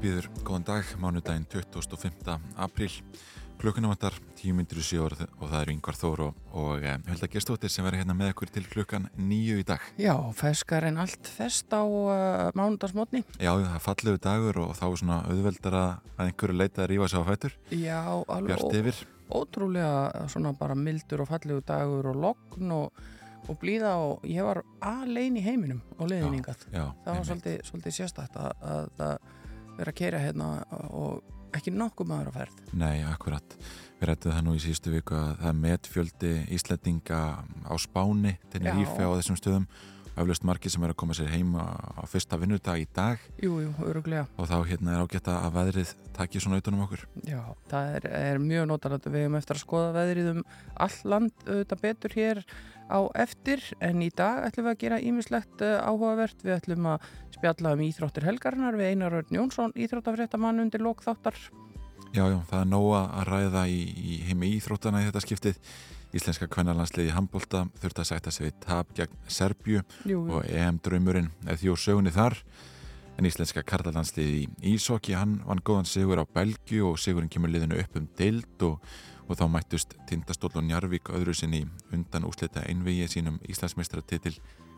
Býður, góðan dag, mánudaginn 25. apríl. Klukkuna vantar 10 myndir í 7 og það eru yngvar Þór og, og eh, Hulda Gestóttir sem verður hérna með okkur til klukkan nýju í dag. Já, feskar en allt fest á uh, mánudagsmotni. Já, það er fallegu dagur og þá er svona auðveldar að einhverju leita að rífa sig á fætur. Já, alveg ótrúlega svona bara mildur og fallegu dagur og logn og, og blíða og ég var alein í heiminum og leiðningað. Já, Það var svolítið, svolítið sérstætt að, að, að vera að keira hérna og ekki nokkuð maður á ferð. Nei, akkurat. Við rættum það nú í síðustu viku að það er metfjöldi Íslandinga á Spáni, Já. Rífe á þessum stöðum. Aflust margir sem er að koma sér heima á fyrsta vinnudag í dag Jú, jú, öruglega. og þá hérna er ágætt að veðrið takja svona utanum okkur. Já, það er, er mjög notalegt við hefum eftir að skoða veðrið um all land auðvitað betur hér á eftir en í dag ætlum við að gera ímislegt uh, áhugavert, við ætlum að spjalla um íþróttir helgarinnar við Einar Örn Jónsson íþróttafréttamann undir lók þáttar Já, já, það er nóga að ræða í, í heimi íþróttana í þetta skiptið. Íslenska kvennarlandsliði handbólta þurft að sætta sig við tap gegn Serbju Jú, og EM-draumurinn er því úr sögunni þar. En íslenska karlalandsliði í Ísokki, hann vann góðan sigur á Belgju og sigurinn kemur liðinu upp um deild og, og þá mættust Tindastóll og Njarvík öðru sinni undan úslita einvigi sínum Íslandsmeistaratitil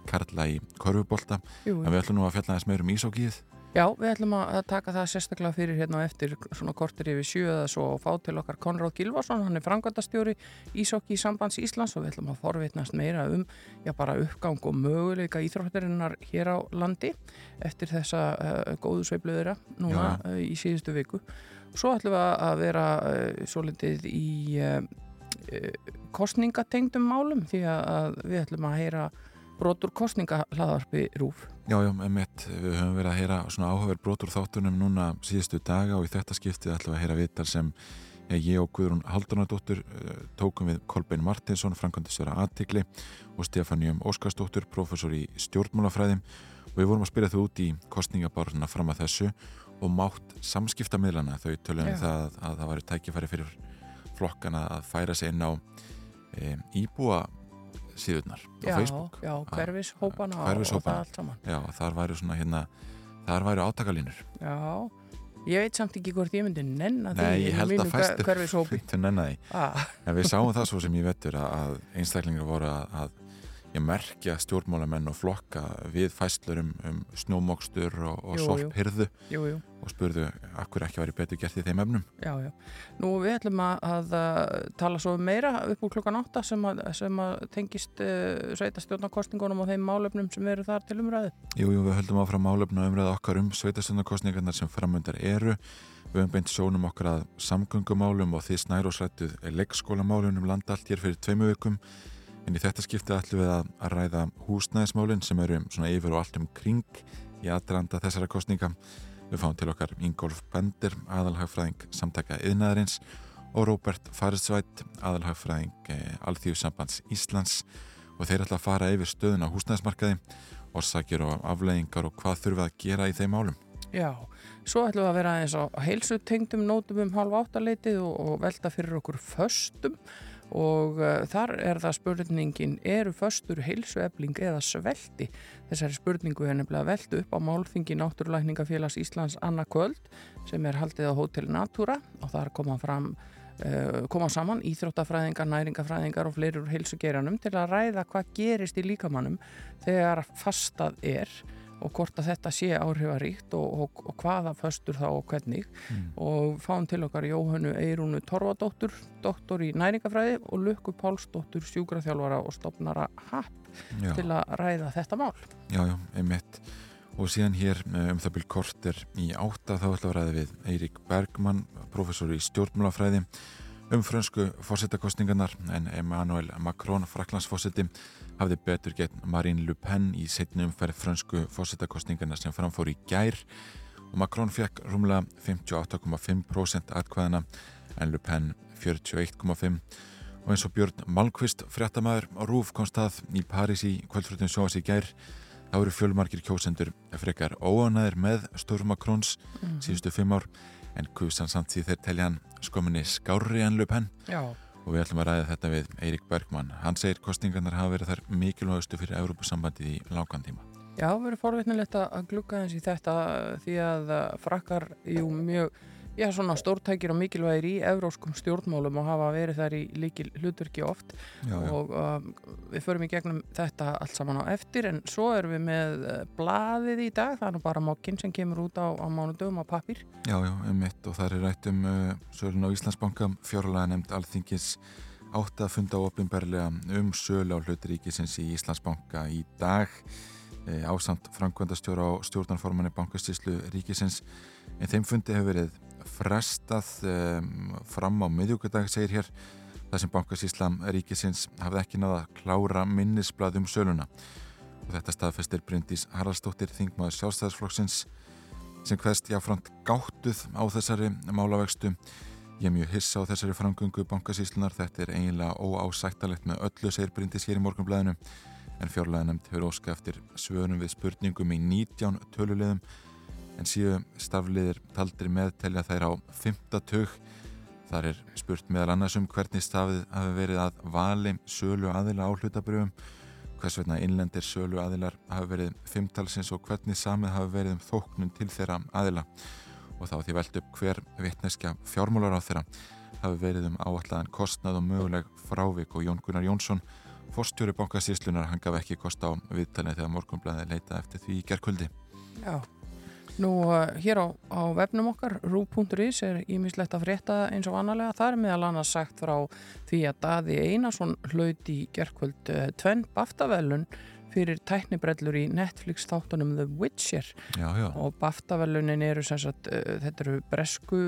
Karla í korfubólta. En við ætlum nú að fjalla þess meir um Ísokkið. Já, við ætlum að taka það sérstaklega fyrir hérna eftir svona kortir yfir sjö eða svo og fá til okkar Konráð Gilvason, hann er frangvandastjóri Ísokki í sambands Íslands og við ætlum að forvitnast meira um, já bara uppgang og möguleika íþróttarinnar hér á landi eftir þessa uh, góðu Svo ætlum við að vera uh, svo litið í uh, uh, kostningatengdum málum því að, við ætlum að heyra brotur kostningahlaðarpi rúf. Já, já, emitt, við höfum verið að heyra svona áhugaverð brotur þáttunum núna síðustu daga og í þetta skiptið ætlum við að heyra viðtal sem eh, ég og Guðrún Haldunadóttur eh, tókum við Kolbein Martinsson, Frankondisvera Atikli og Stefánjum Óskarsdóttur, professor í stjórnmálafræðim og við vorum að spyrja þau út í kostningabáruna fram að þessu og mátt samskiptamiðlana. Þau við það að það væri tækifæri fyrir flokkana að færa sig inn á e, íbúa síðurnar á já, Facebook. Já, saman. Já, þar væri svona hérna þar væri átakalínur. Já, ég veit samt ekki hvort ég myndi nenna því Nei, ég held að því. Ah, en við sáum það svo sem ég vettur að, að einstaklingar voru að, að ég merkja stjórnmálamenn og flokka við fæslur um, snjómokstur og, og sorphyrðu og spurðu akkur ekki væri betur gert í þeim efnum já, já. Nú við ætlum að, að uh, tala svo meira upp úr klukkan 8 sem að, sem að tengist uh, sveitastjórnarkostningunum og þeim málefnum sem eru þar til umræðu. Jú, jú, við höldum áfram málefna umræða okkar um sveitastundarkostningarnar sem framöndar eru við höfum beint sjónum okkar að samgöngumálum og því snærósrættuð leikskólamálunum landa allt hér fyrir tveimu vikum en í þetta skiptið ætlum við að, að ræða húsnæðismálin sem eru svona yfir og allt um kring í aðdraranda þessara kostninga við fáum til okkar Ingolf Bender aðalhagfræðing samtaka yðnaðarins og Róbert Farisvætt aðalhagfræðing eh, Alþjóðsambands Íslands. Og þeir ætla að fara yfir stöðun á húsnæðismarkaði orsakir og afleiðingar og hvað við að gera í þeim málum. Já, svo ætlum við að vera eins á heilsutengdum nótum um halv áttaleitið og, og velta fyrir okkur föstum og uh, þar er það spurningin eru föstur heilsuefling eða svelti? Þessari spurningu er nefnilega veltu upp á málþingi Náttúrulækningafélags Íslands Anna Köld sem er haldið á Hotel Natura. Og þar koma fram uh, koma saman íþróttafræðingar, næringafræðingar og fleiri úr heilsugeiranum til að ræða hvað gerist í líkamannum þegar fastað er og hvort að þetta sé áhrifaríkt og, og, og hvaða föstur þá og hvernig Mm. og fáum til okkar Jóhannu Eirúnu Torfadóttur, doktor í næringafræði og Lukku Pálsdóttur, sjúkraþjálfara og stopnara HAP Já, til að ræða þetta mál. já, já, einmitt og síðan hér eh, um það byrj korter í átta þá ætla að ræða við Eirík Bergmann, professor í stjórnmálafræði um frönsku fórsetakostningarnar en Emmanuel Macron, fraklandsfórseti hafði betur gegn Marine Le Pen í setni umferð frönsku fórsetakostningarnar sem framfór í gær. Og Macron fekk rúmlega 58,5% atkvæðana en Le Pen 41,5% og eins og Björn Malmqvist fréttamaður á Rúf komst að í París í kvöldfrutin sjóas í gær þá eru fjölmarkir kjósendur frekar óanæðir með Sturma Króns mm. síðustu fimm ár en kusan samt því þeir telja hann skominni skári en löp henn og við ætlum að ræða þetta við Eirik Bergman hann segir kostningarnar hafa verið þar mikilvægastu fyrir Európa-sambandið í lágan tíma. Já, verið forvitnilegt að glukka eins í þetta því að frakkar jú mjög já, svona stórtækir og mikilvægir í evróskum stjórnmálum og hafa verið þær í líkil hlutverki oft. Já, já. og um, við förum í gegnum þetta allt saman á eftir en svo erum við með uh, blaðið í dag, það er nú bara mokkinn sem kemur út á, á mánudöfum á pappir Já, já, um mitt og það er rætt um uh, sölun á Íslandsbanka, fjárlega nefnd alþingis átt að funda ofinberlega um sölu á hlutríkisins í Íslandsbanka í dag e, ásamt frangvöndastjóra á stjórnarformanni bankastíslu ríkisins. En þeim fundi hefur verið frestað um, fram á miðjúkudag segir hér það sem Bankasíslam ríkisins hafði ekki náða að klára minnisblad um söluna. Og þetta staðfestir Bryndís Haraldsdóttir þingmaður sjálfstæðarsflokksins sem hverst jáframt gáttuð á þessari málavegstu ég er mjög hissa á þessari framgöngu Bankasíslunar þetta er eiginlega óásættalegt með öllu segir Bryndís hér í morgunblæðinu en fjárlega nefnd hefur óska eftir svönum við spurningum í 19 tölulegum en síðu stafliðir taldir meðtelja þær á 5. tök. Þar er spurt meðal annars um hvernig stafið hafi verið að vali sölu aðila á hlutabrjöfum, hvers veitna innlendir sölu aðilar hafi verið fimmtalsins og hvernig samið hafi verið um þóknun til þeirra aðila og þá því veld upp hver vittneskja fjármólar á þeirra hafi verið um áallan kostnað og möguleg frávik og Jón Gunnar Jónsson Forstjóri bankasíslunar hann gaf ekki kost á viðtalið þegar morgunblæði leita eftir því í gerðkvöldi. Já, Nú, uh, hér á, á vefnum okkar, rú.is er ímislegt að frétta eins og annarlega. Það er meðal annars sagt frá því að Daði Einarsson hlaut í gerðkvöld uh, tvenn baftavelun fyrir tæknibrellur í Netflix þáttunum The Witcher já, já. og baftavelunin eru sem sagt, uh, þetta eru bresku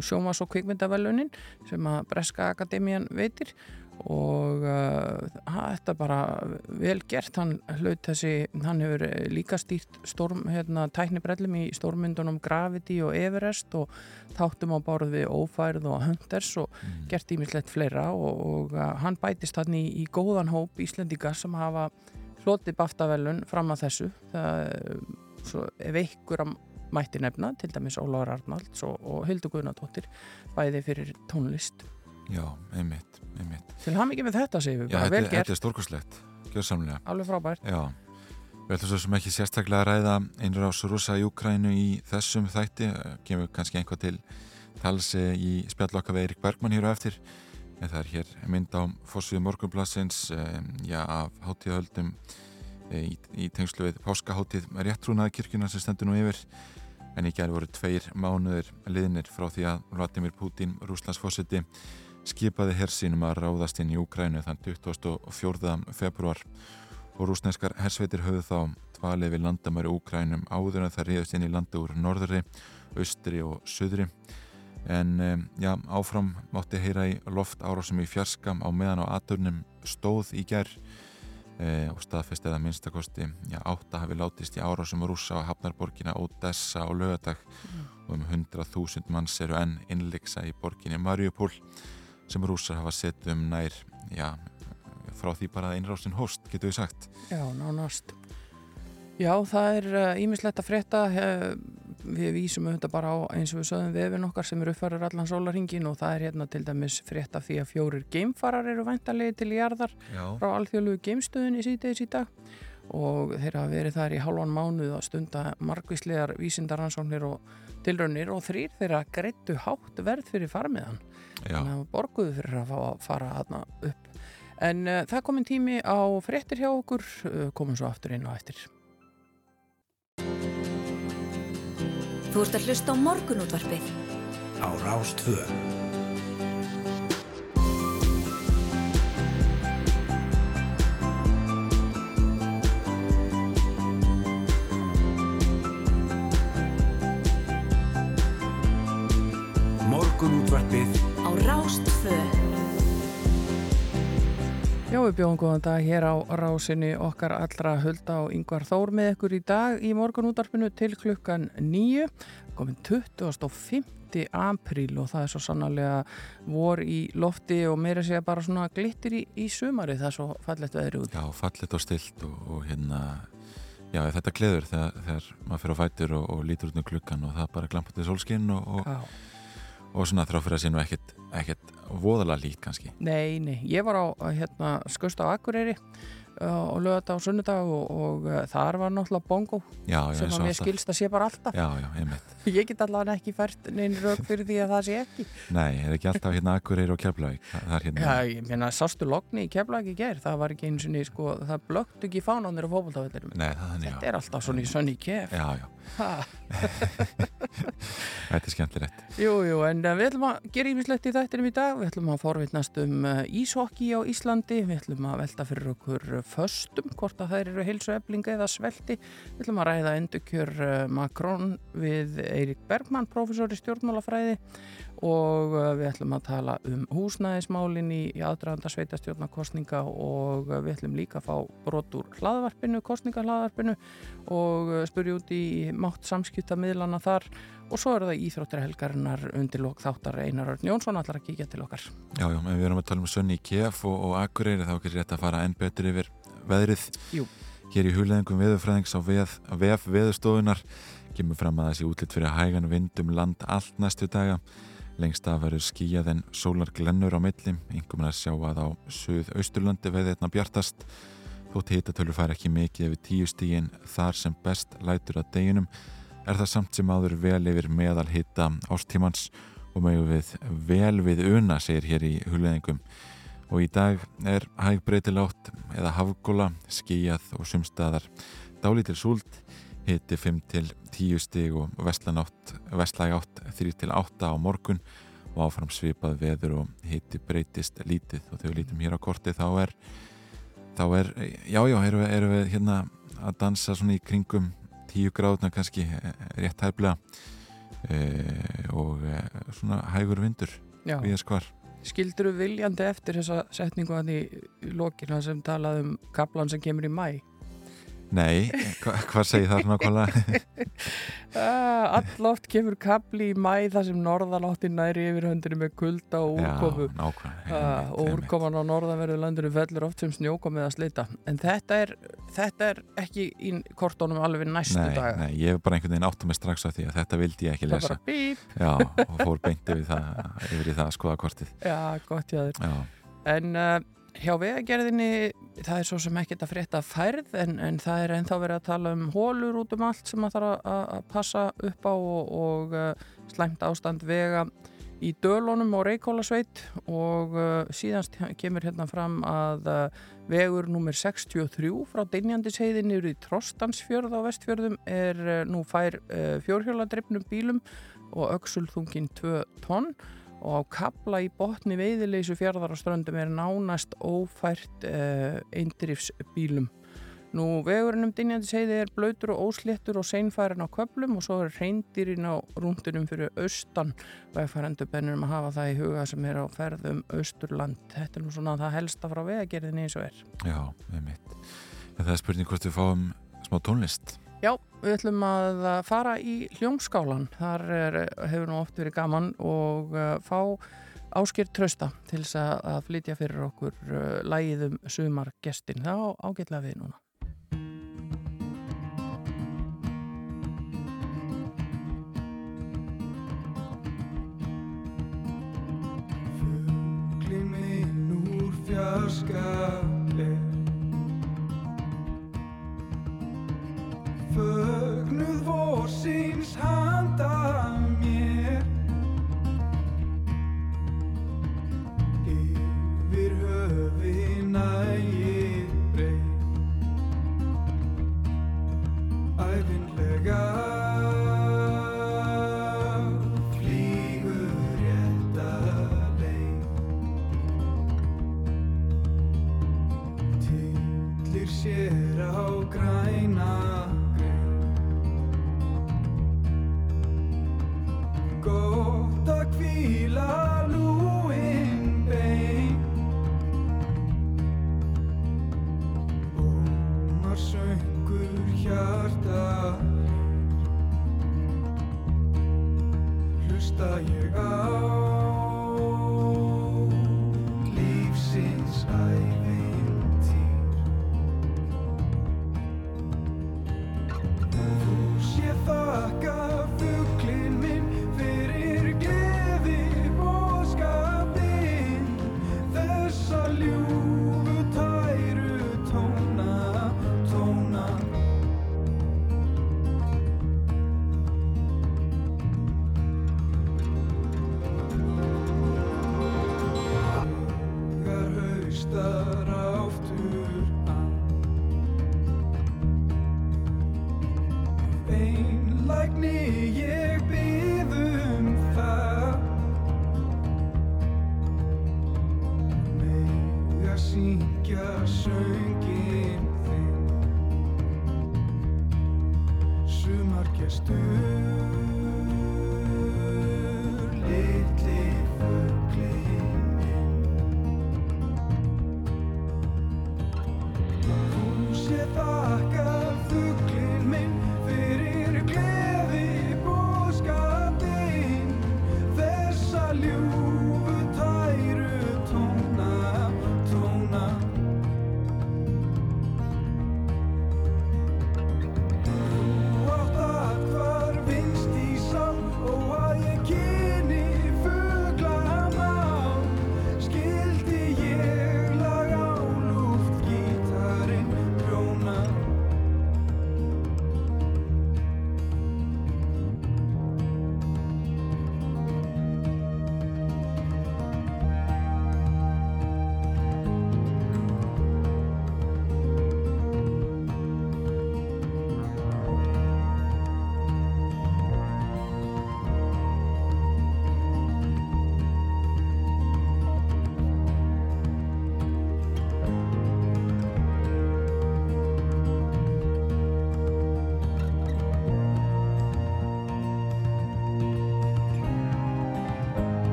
sjómas- og kvikmyndavelunin sem að Breska Akademian veitir og uh, þetta er bara vel gert, hann hlaut þessi hann hefur líka stýrt storm, hérna, tæknibrellum í stórmyndunum Gravity og Everest og þáttum á borð við Ófærð og Hunters og mm. gert ímislegt fleira. Og, og uh, hann bætist hann í, í góðan hóp Íslendingar sem hafa hlotið baftavelun fram að þessu. Það er veikkur að mætti nefna, til dæmis Óláður Arnalds og, og Hildur Guðnardóttir bæði fyrir tónlist Já, einmitt, einmitt. Til ham ekki með þetta séu við, bara vel gert. Þetta er stórkurslegt, gjörsamlega. Alveg frábært. Já, við ætlum svo sem ekki sérstaklega að ræða einra ás rúsa í Ukrænu í þessum þætti, kemur kannski einhvað til talsi í spjallokka við Eirik Bergman hér á eftir, en það er hér mynd á fórsvíðu morgunblassins, já, af hátíðahöldum í, í tengslu við páskaháttíð réttrúnaða kirkuna sem stendur nú yfir, en í gerð voru tveir mánuður liðnir frá því að Vladimir Putin, Rúslandsfósiti, skipaði hersinum að ráðast inn í Úkrænu þann 24. februar og rúsneskar hersveitir höfðu þá dvalið við landamæri Úkrænum áður en það ríðast inn í landa úr norðri, austri og söðri en já, áfram mátti heyra í loft árásum í fjarskam á meðan á aturnum stóð í gerð e, og staðfest eða minnstakosti já, átta hafi látist í árásum rúsa á Hafnarborgina, Odessa og Lögadag mm. og um 100.000 manns eru enn innleiksa í borginni Mariupól sem rúsar hafa sett um nær já, frá því bara einrásin hóst, getur við sagt. Já, nánast. Já, það er ímislegt uh, að frétta við vísum auðvitað bara á eins og við sögum vefin okkar sem eru uppfærar allan sólaringin og það er hérna til dæmis frétta því að fjórir geimfarar eru væntalegi til jarðar Já. frá alþjóðlugu geimstöðin í síðdeis í dag. Og þeir hafa verið þar í halvan mánuð að stunda margvíslegar vísindaransóknir og tilraunir og þrýr þeirra greittu hátt verð fyrir farmiðan þannig að borguðu fyrir að, að fara aðna upp. En uh, það komin tími á fréttir hjá okkur. Uh, komum svo aftur inn á eftir. Þú ert að hlusta á morgunútvarpið. Á Rástvö Já, við bjóðum góðan dag hér á rásinni okkar allra hulda og yngvar þór með ykkur í dag í morgunútarpinu til klukkan nýju. Komin 25. apríl og það er svo sannarlega vor í lofti og meira segja bara svona glittir í, í sumari. Það er svo fallet veðri út. Já, fallet og stilt og, og hérna, já þetta gleður þegar, þegar maður fyrir á fætur og, og lítur út um klukkan og það bara glampandi sólskinn og, og svona þráfyrir að sé nú ekkert, voðalega lít kannski. Nei, nei, ég var á hérna, skust á Akureyri og lögði þetta á sunnudag og, og uh, þar var náttúrulega bongo já, já, sem að mér skilst að sé bara alltaf. Já, já, einmitt. Ég get allavega ekki fært neina rauk fyrir því að það sé ekki. Nei, er ekki alltaf hérna Akureyri og Keflavík? Hérna... Já, ég meina, sástu lokni í Keflavík í gerð, það var ekki eins og ný, sko, það blökt ekki fánanir er já. Þetta er alltaf svona í sönni kef. Já, já. Þetta er skemmtilegt. Jú, jú, en uh, við ætlum að gera ímislegt í þættinum í dag, við ætlum að forvittnast um uh, íshokki á Íslandi, við ætlum að velta fyrir okkur föstum, hvort að þær eru heilsu eflinga eða svelti, við ætlum að ræða endurkjör uh, Makrón við Eirik Bergmann, professor í stjórnmálafræði og við ætlum að tala um húsnæðismálin í, aðdraðanda sveitastjórnarkostninga og við ætlum líka að fá brot úr hlaðvarpinu, kostningahlaðvarpinu og spurja út í mátt samskiptamiðlana þar. Og svo eru það íþróttarhelgarinnar undir lók þáttar. Einar Örn Jónsson allar að kíkja til okkar. Já, já, við erum að tala um Sönni í Kef og, og Akureyri þá er þetta að fara enn betur yfir veðrið. Jú. Hér í hulleðingum veðurfræðings á VF veðurstofunar kemur fram að þessi útlitt fyrir hægan vindum land allt næstu daga Lengst af verður skíjað en sólar glennur á milli, yngum er að sjá að á söð-austurlandi veði þetta bjartast. Þótt hitatölur fær ekki mikið yfir tíu stígin þar sem best lætur að deginum er það samt sem áður vel yfir meðal hita ástímans og mögum við vel við una, segir hér í hulveðingum. Og í dag er hæg breytilátt eða hafgóla, skíjað og sumstaðar. Dálítil súlt hiti 5 til 10 stig og vestlæg 8 3 til 8 á morgun og áfram svipað veður og hiti breytist lítið. Og þegar við lítum hér á korti þá er þá er, já já, erum við, erum við hérna að dansa svona í kringum 10 gráðuna kannski rétt hæflega e, og e, svona hægur vindur við skvar Skildur þú viljandi eftir þessa setningu hann í lókina sem talaði um kaplan sem kemur í mæ? Nei, hva, hvað segir það svona kválega? Alloft kemur kapli í mæ þar sem norðaláttin næri yfir höndinu með kulda og úrkomu Já, nákvæmlega uh, og úrkoman á norðanverðu landinu fellur oft sem snjókomið að slita. En þetta er, þetta er ekki í kortónum alveg næstu nei, daga. Nei, ég hef bara einhvern veginn áttum mig strax á því að þetta vildi ég ekki lesa. Já, og fór beint yfir, það, yfir það að skoða kortið Já, gott já þér. En uh, hjá vegagerðinni það er svo sem ekkert að frétta færð en, en það er ennþá verið að tala um hólur út um allt sem það þarf að passa upp á og, og uh, slæmt ástand vega í Dölunum og Reykjólasveit og uh, síðanst kemur hérna fram að uh, vegur nummer 63 frá Dinjandisheiðin yfir í Trostansfjörð á vestfjörðum er uh, nú fær uh, fjórhjóladreifnum bílum og auksulþungin 2 tonn og á kabla í botni veiðileysu fjörðar á ströndum er nánast ófært uh, eindrifsbílum. Nú vegurinn um Dinjandisheiði er blöytur og ósléttur og seinfærin á köplum og svo er reyndirinn á rúndunum fyrir austan vegfærandu bennum að hafa það í huga sem er á ferðum austurland. Þetta er nú svona það helsta frá vegagerðinni eins og er. Já, með mitt. En það er spurning hvort við fáum smá tónlist. Já, við ætlum að fara í hljómskálan. Þar er, hefur nú oft verið gaman og uh, fá áskýrt trösta til þess að, að flytja fyrir okkur uh, lægið um sumargestin. Það á ágætlega við núna. Fugli minn úr fjarskapli seems hard.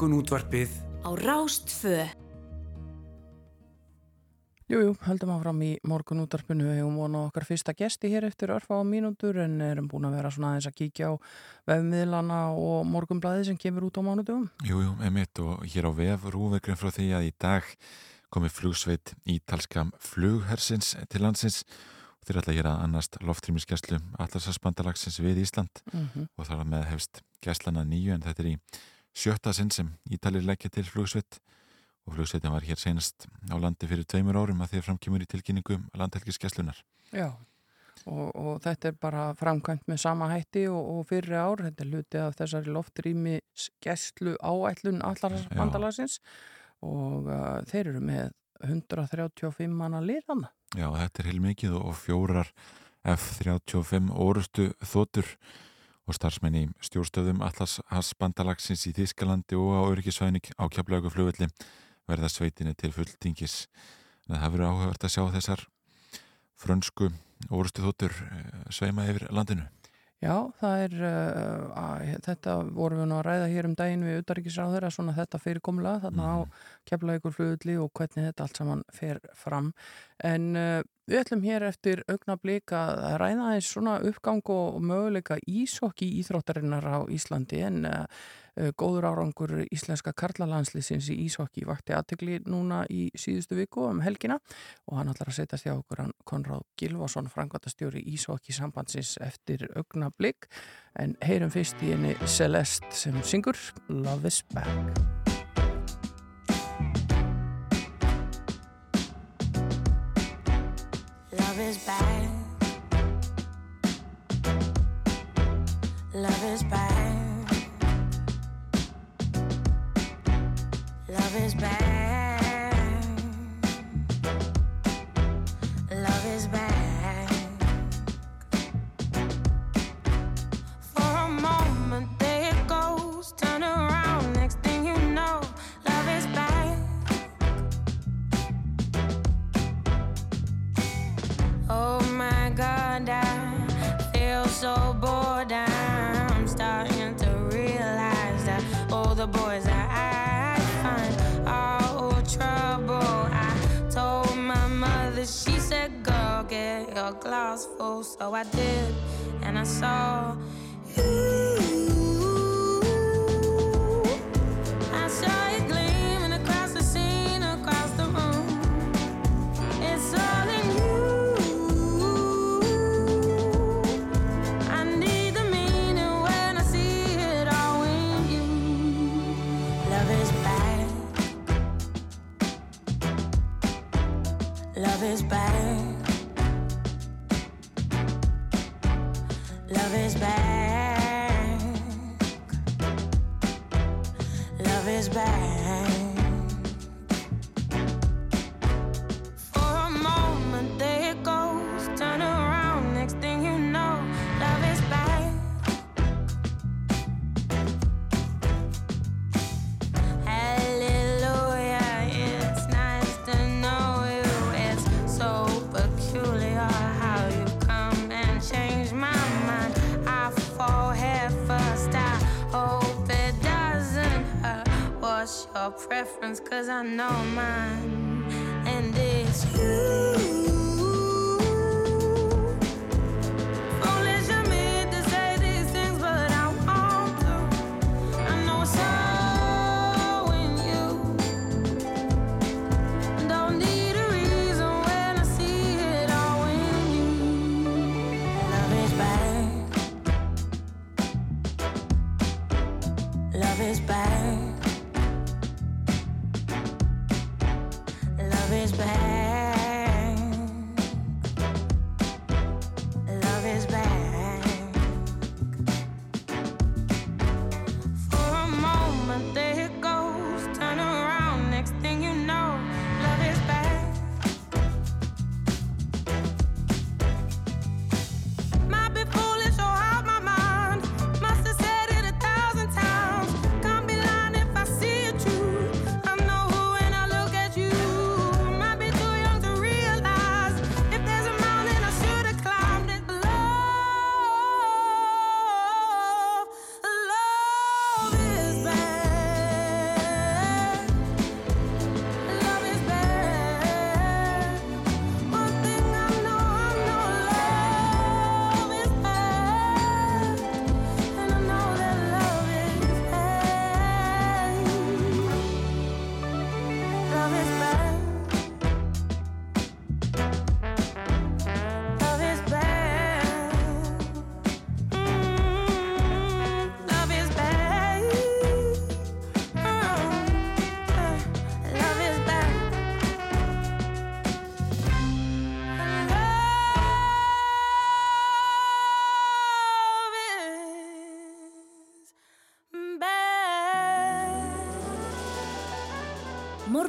Morgun útvarpið Á Rástfö Jú, jú, höldum áfram í morgun útarpinu við hefum vonað okkar fyrsta gesti hér eftir örfa á mínútur en erum búin að vera svona aðeins að kíkja á vefmiðlana og morgunblæði sem kemur út á mánudugum. Jú, jú, emitt og hér á vef rúvegrin frá því að í dag komi flugsveit ítalska flughersins til landsins. Og þeir ætla að gera annast loftrýmiskeslu allarsasbandalagsins við Ísland. Mm og þar með hefst geslana nýju en þetta er í sjötta sinn sem Ítalir leggja til flugsveit. Og flugsveitin var hér senast á landi fyrir tveimur árum að því að framkymur í tilkynningu landhelgiskeslunar. Já, og, og þetta er bara framkvæmt með sama hætti og, og fyrri ár, þetta er hluti af þessari loftrými gæslu áætlun allarsbandalagsins og uh, þeir eru með 135 manna liðana. Já, þetta er heilmikið og fjórar F-35 orustu þotur og starfsmenn í stjórnstöðum Atlas bandalagsins í Þískalandi og á öryggisvæðinu á kjaplega flugvelli verða sveitinni til fulltingis. Það verður áhugavert að sjá þessar frönsku orustu þotur eh, sveima yfir landinu. Já, það er, uh, að, þetta vorum við nú að ræða hér um daginn við utaríkisráður að svona þetta fyrirkomlega þarna á kefla ykkur flugulli og hvernig þetta allt saman fer fram. En uh, við ætlum hér eftir augnablík að ræða eins svona uppgang og möguleika ísokki íþróttarinnar á Íslandi en uh, góður árangur íslenska karlalandslýsins í ísokki vakti aðtegli núna í síðustu viku um helgina og hann ætlar að setja þjá okkur hann Konráð Gilvason, frangvatastjóri ísokki sambandsins eftir augnablík en heyrum fyrst í henni Celeste sem syngur Love is Back. Love is back. Love is back. Love is back. So I did, and I saw I know mine.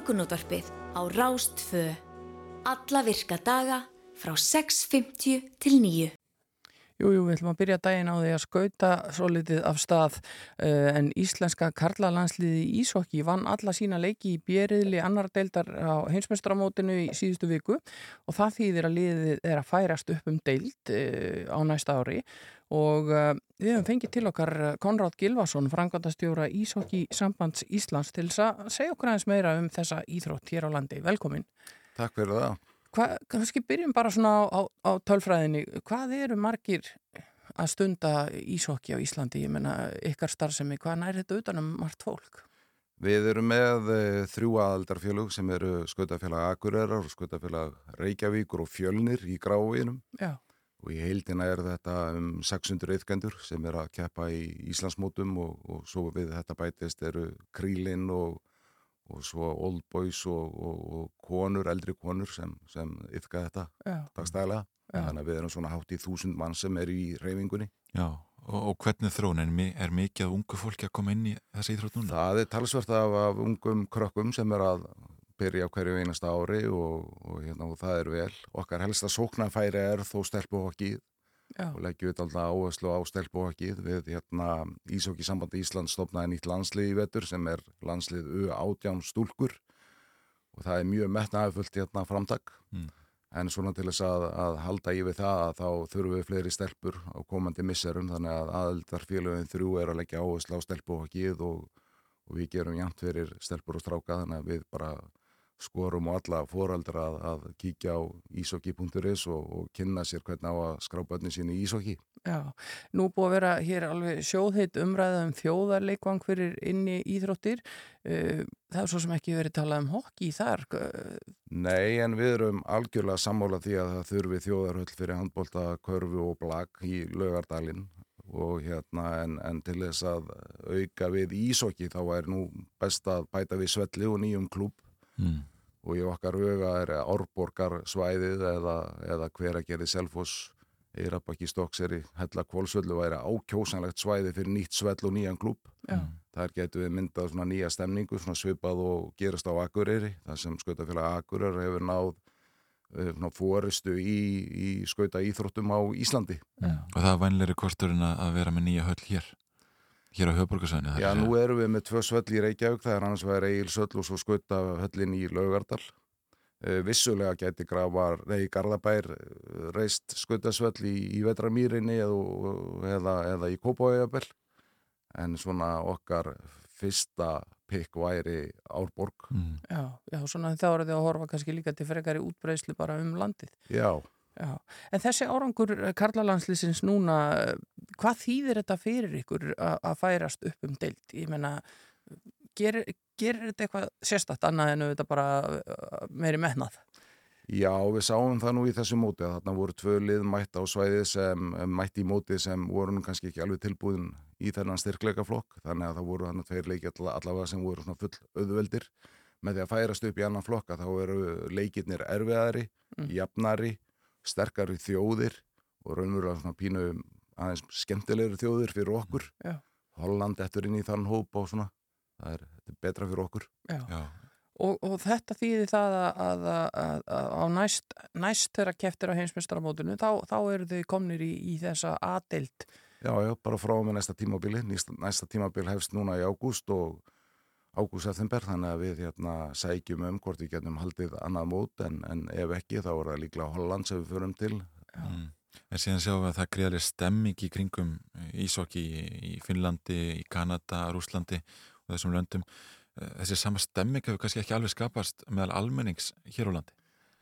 Morgunútvarpið á Rástfö. Alla virka daga frá 6.50 til 9. Jú, jú, við ætlum að byrja daginn á því að skauta svo litið af stað uh, en íslenska karlalandsliði í Ísokki vann alla sína leiki í bjeriðli annar deildar á heimsmestramótinu í síðustu viku og það þýðir að liðið er að færast upp um deild uh, á næsta ári og uh, við höfum fengið til okkar Konráð Gilvason, frangvandastjóra Ísokki sambands Íslands til að segja okkur aðeins meira um þessa íþrótt hér á landi. Velkomin. Takk fyrir það. Hva, kannski byrjum bara svona á, á, á tölfræðinni. Hvað eru margir að stunda ísokki á Íslandi? Ég menna ykkar starfsemi, hvað nær þetta utanum margt fólk? Við erum með e, þrjú aðaldarfélög sem eru skautafélag Akureyrar og skautafélag Reykjavíkur og Fjölnir í gráinum Já, og í heildina er þetta um 600 yfkendur sem er að keppa í Íslandsmótum og, og svo við þetta bætist eru Krílin og, og svo Old Boys og, og, og konur, eldri konur sem, sem yfka þetta. Já. Þannig að við erum svona hátt í þúsund mann sem eru í reyfingunni. Já, og, og hvernig þróun er, mi- er mikið af ungu fólki að koma inn í þessi íþrótt núna? Það er talsvert af, af ungum krökkum sem er að byrja á hverju einasta ári og, og, hérna, og það er vel. Okkar helsta sóknarfæri er þó stelpuhokkið já, og leggjum við alltaf áherslu á stelpuhokkið við hérna, Ísokki sambandi Íslands stopnaði nýtt landslið í vetur sem er landslið U18 stúlkur og það er mjög metnaðifullt hérna framtak Mm. en svona til þess að, að halda í við það að þá þurfum við fleiri stelpur á komandi misserum þannig að aðeldarfélögin þrjú er að leggja áherslu á stelpuhokkið og, og við gerum jæmt fyrir stelpur og stráka þannig að við bara skorum og alla fóraldra að, að kíkja á ísokki.is og, og kynna sér hvernig á að skrá bönni sín í ísokki. já. Nú búið að vera hér alveg sjóðheit umræða um þjóðarleikvang fyrir inni íþróttir. Uh, Það er svo sem ekki verið talað um hokki þar. Nei, en við erum algjörlega sammála því að það þurfi þjóðarhöll fyrir handbólta, körfu og blag í laugardalinn og hérna en, en til þess að auka við ísokki þá er nú best að bæta við svelli og nýjum klúb Mm. Og í okkar huga er árborgar svæðið eða, eða hver að gera selfoss Eirabakki Stokkseri, Hella Kvolsvöldu væri ákjósanlegt svæði fyrir nýtt svell og nýjan klúb. já, Þar getum við myndað svona nýja stemningu, svona svipað og gerast á Akureyri, þar sem skautafélag Akureyri hefur náð svona fóristu í, í skauta íþróttum á Íslandi. já. Og það er vænleiri kosturinn að vera með nýja höll hér, hér á höfborgarsæðinu. Já, nú erum við með tvö svöll í Reykjavík, það er annars vegar Egil Söll og svo skauta höllin í Laugardal. Uh, vissulega geti grafar, nei, Garðabær uh, reist skautasvöll í, í Vetramýrinni eða, eða, eða í Kópavöðabell. En svona okkar fyrsta pikk væri Árborg. Mm. Já, já, svona þá eru þið að horfa kannski líka til frekari útbreyslu bara um landið. Já, Já, en þessi árangur Karlalandslýsins núna, eh, hvað þýðir þetta fyrir ykkur að færast upp um deild? Ég meina, gerir, gerir þetta eitthvað sérstætt annað en þetta bara eh, meiri metnað? já, við sáum það nú í þessu móti að þarna voru tvö lið mætt á svæðið sem mætt í móti sem voru nú kannski ekki alveg tilbúin í þennan styrkleika flokk þannig að það voru þannig tveir leiki alla- allavega sem voru svona full auðveldir með því að færast upp í annan flokka þá eru leikirnir erfiðari, Mm. jafnari, sterkari þjóðir og raunverulega svona pínu aðeins skemmtilegri þjóðir fyrir okkur. Já. Holland eftir inn í þann hóp og svona, það er, þetta er betra fyrir okkur. Já. Já, Og, og þetta þýðir það að, að, að, að á næst, næst þeirra keftir á heimsmeistaramótinu, þá, þá eru þið komnir í, í þessa aðdeild. Já, já, bara frá og með næsta tímabili. Næsta, næsta tímabil hefst núna í ágúst og ágúst-september, þannig að við hérna sækjum um hvort við getum haldið annað mót en, en ef ekki þá er það líklega Holland sem við förum til. mm. En síðan sjáum við að það greiðlega stemming í kringum ísokki í, í Finnlandi, í Kanada, Rúslandi og þessum löndum. Eh, Þessi sama stemming hefur kannski ekki alveg skapast meðal almennings hér á landi.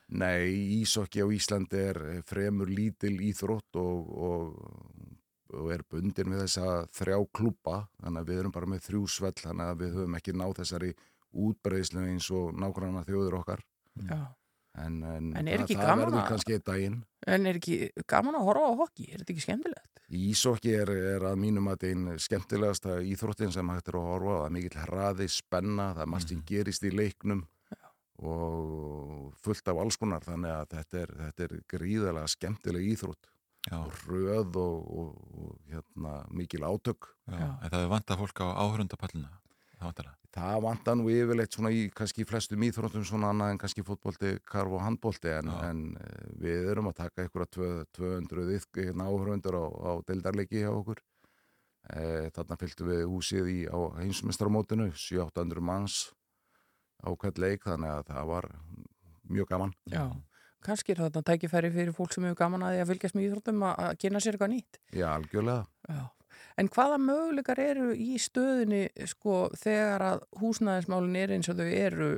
Nei, ísokki á Íslandi er fremur lítil íþrótt og, og, og er bundin við þessa þrjá klúpa, þannig að við erum bara með þrjú svell, þannig að við höfum ekki náð þessari útbreiðslu eins og nákvæmna þjóður okkar. Já. En, en, En er það- það verður kannski einn daginn. En er ekki gaman að horfa á hokki? Er þetta ekki skemmtilegt? Ísokki er, er að mínum að einn skemmtilegasta íþróttin sem hægt er að horfa. Það er mikill hraði, spenna, það er margt sem gerist í leiknum og fullt af alls konar. Þannig að þetta er, þetta er gríðalega skemmtileg íþrótt. Já, Og röð og, og, og hérna, mikil átök. já. En það hefur vantað fólk á áhörundapallina. Það vantar það. Það vantar nú yfirleitt svona í kannski flestum íþróttum svona annað en kannski fótbolti, karf og handbolti en, en eh, við erum að taka einhverja tvö- 200 yfk- hérna, áhörundur á, á deildarleiki hjá okkur. E, þarna fylgtum við húsið í, á heimsmestramótinu, 700 manns á hvert leik þannig að það var mjög gaman. Já. Kannski er þetta tækifæri fyrir fólk sem hefur gaman að því að fylgjast með íþróttum að, kynna sér eitthvað nýtt. Já, algjörlega. Já. En hvaða möguleikar eru í stöðunni sko þegar að húsnæðismálin er eins og þau eru?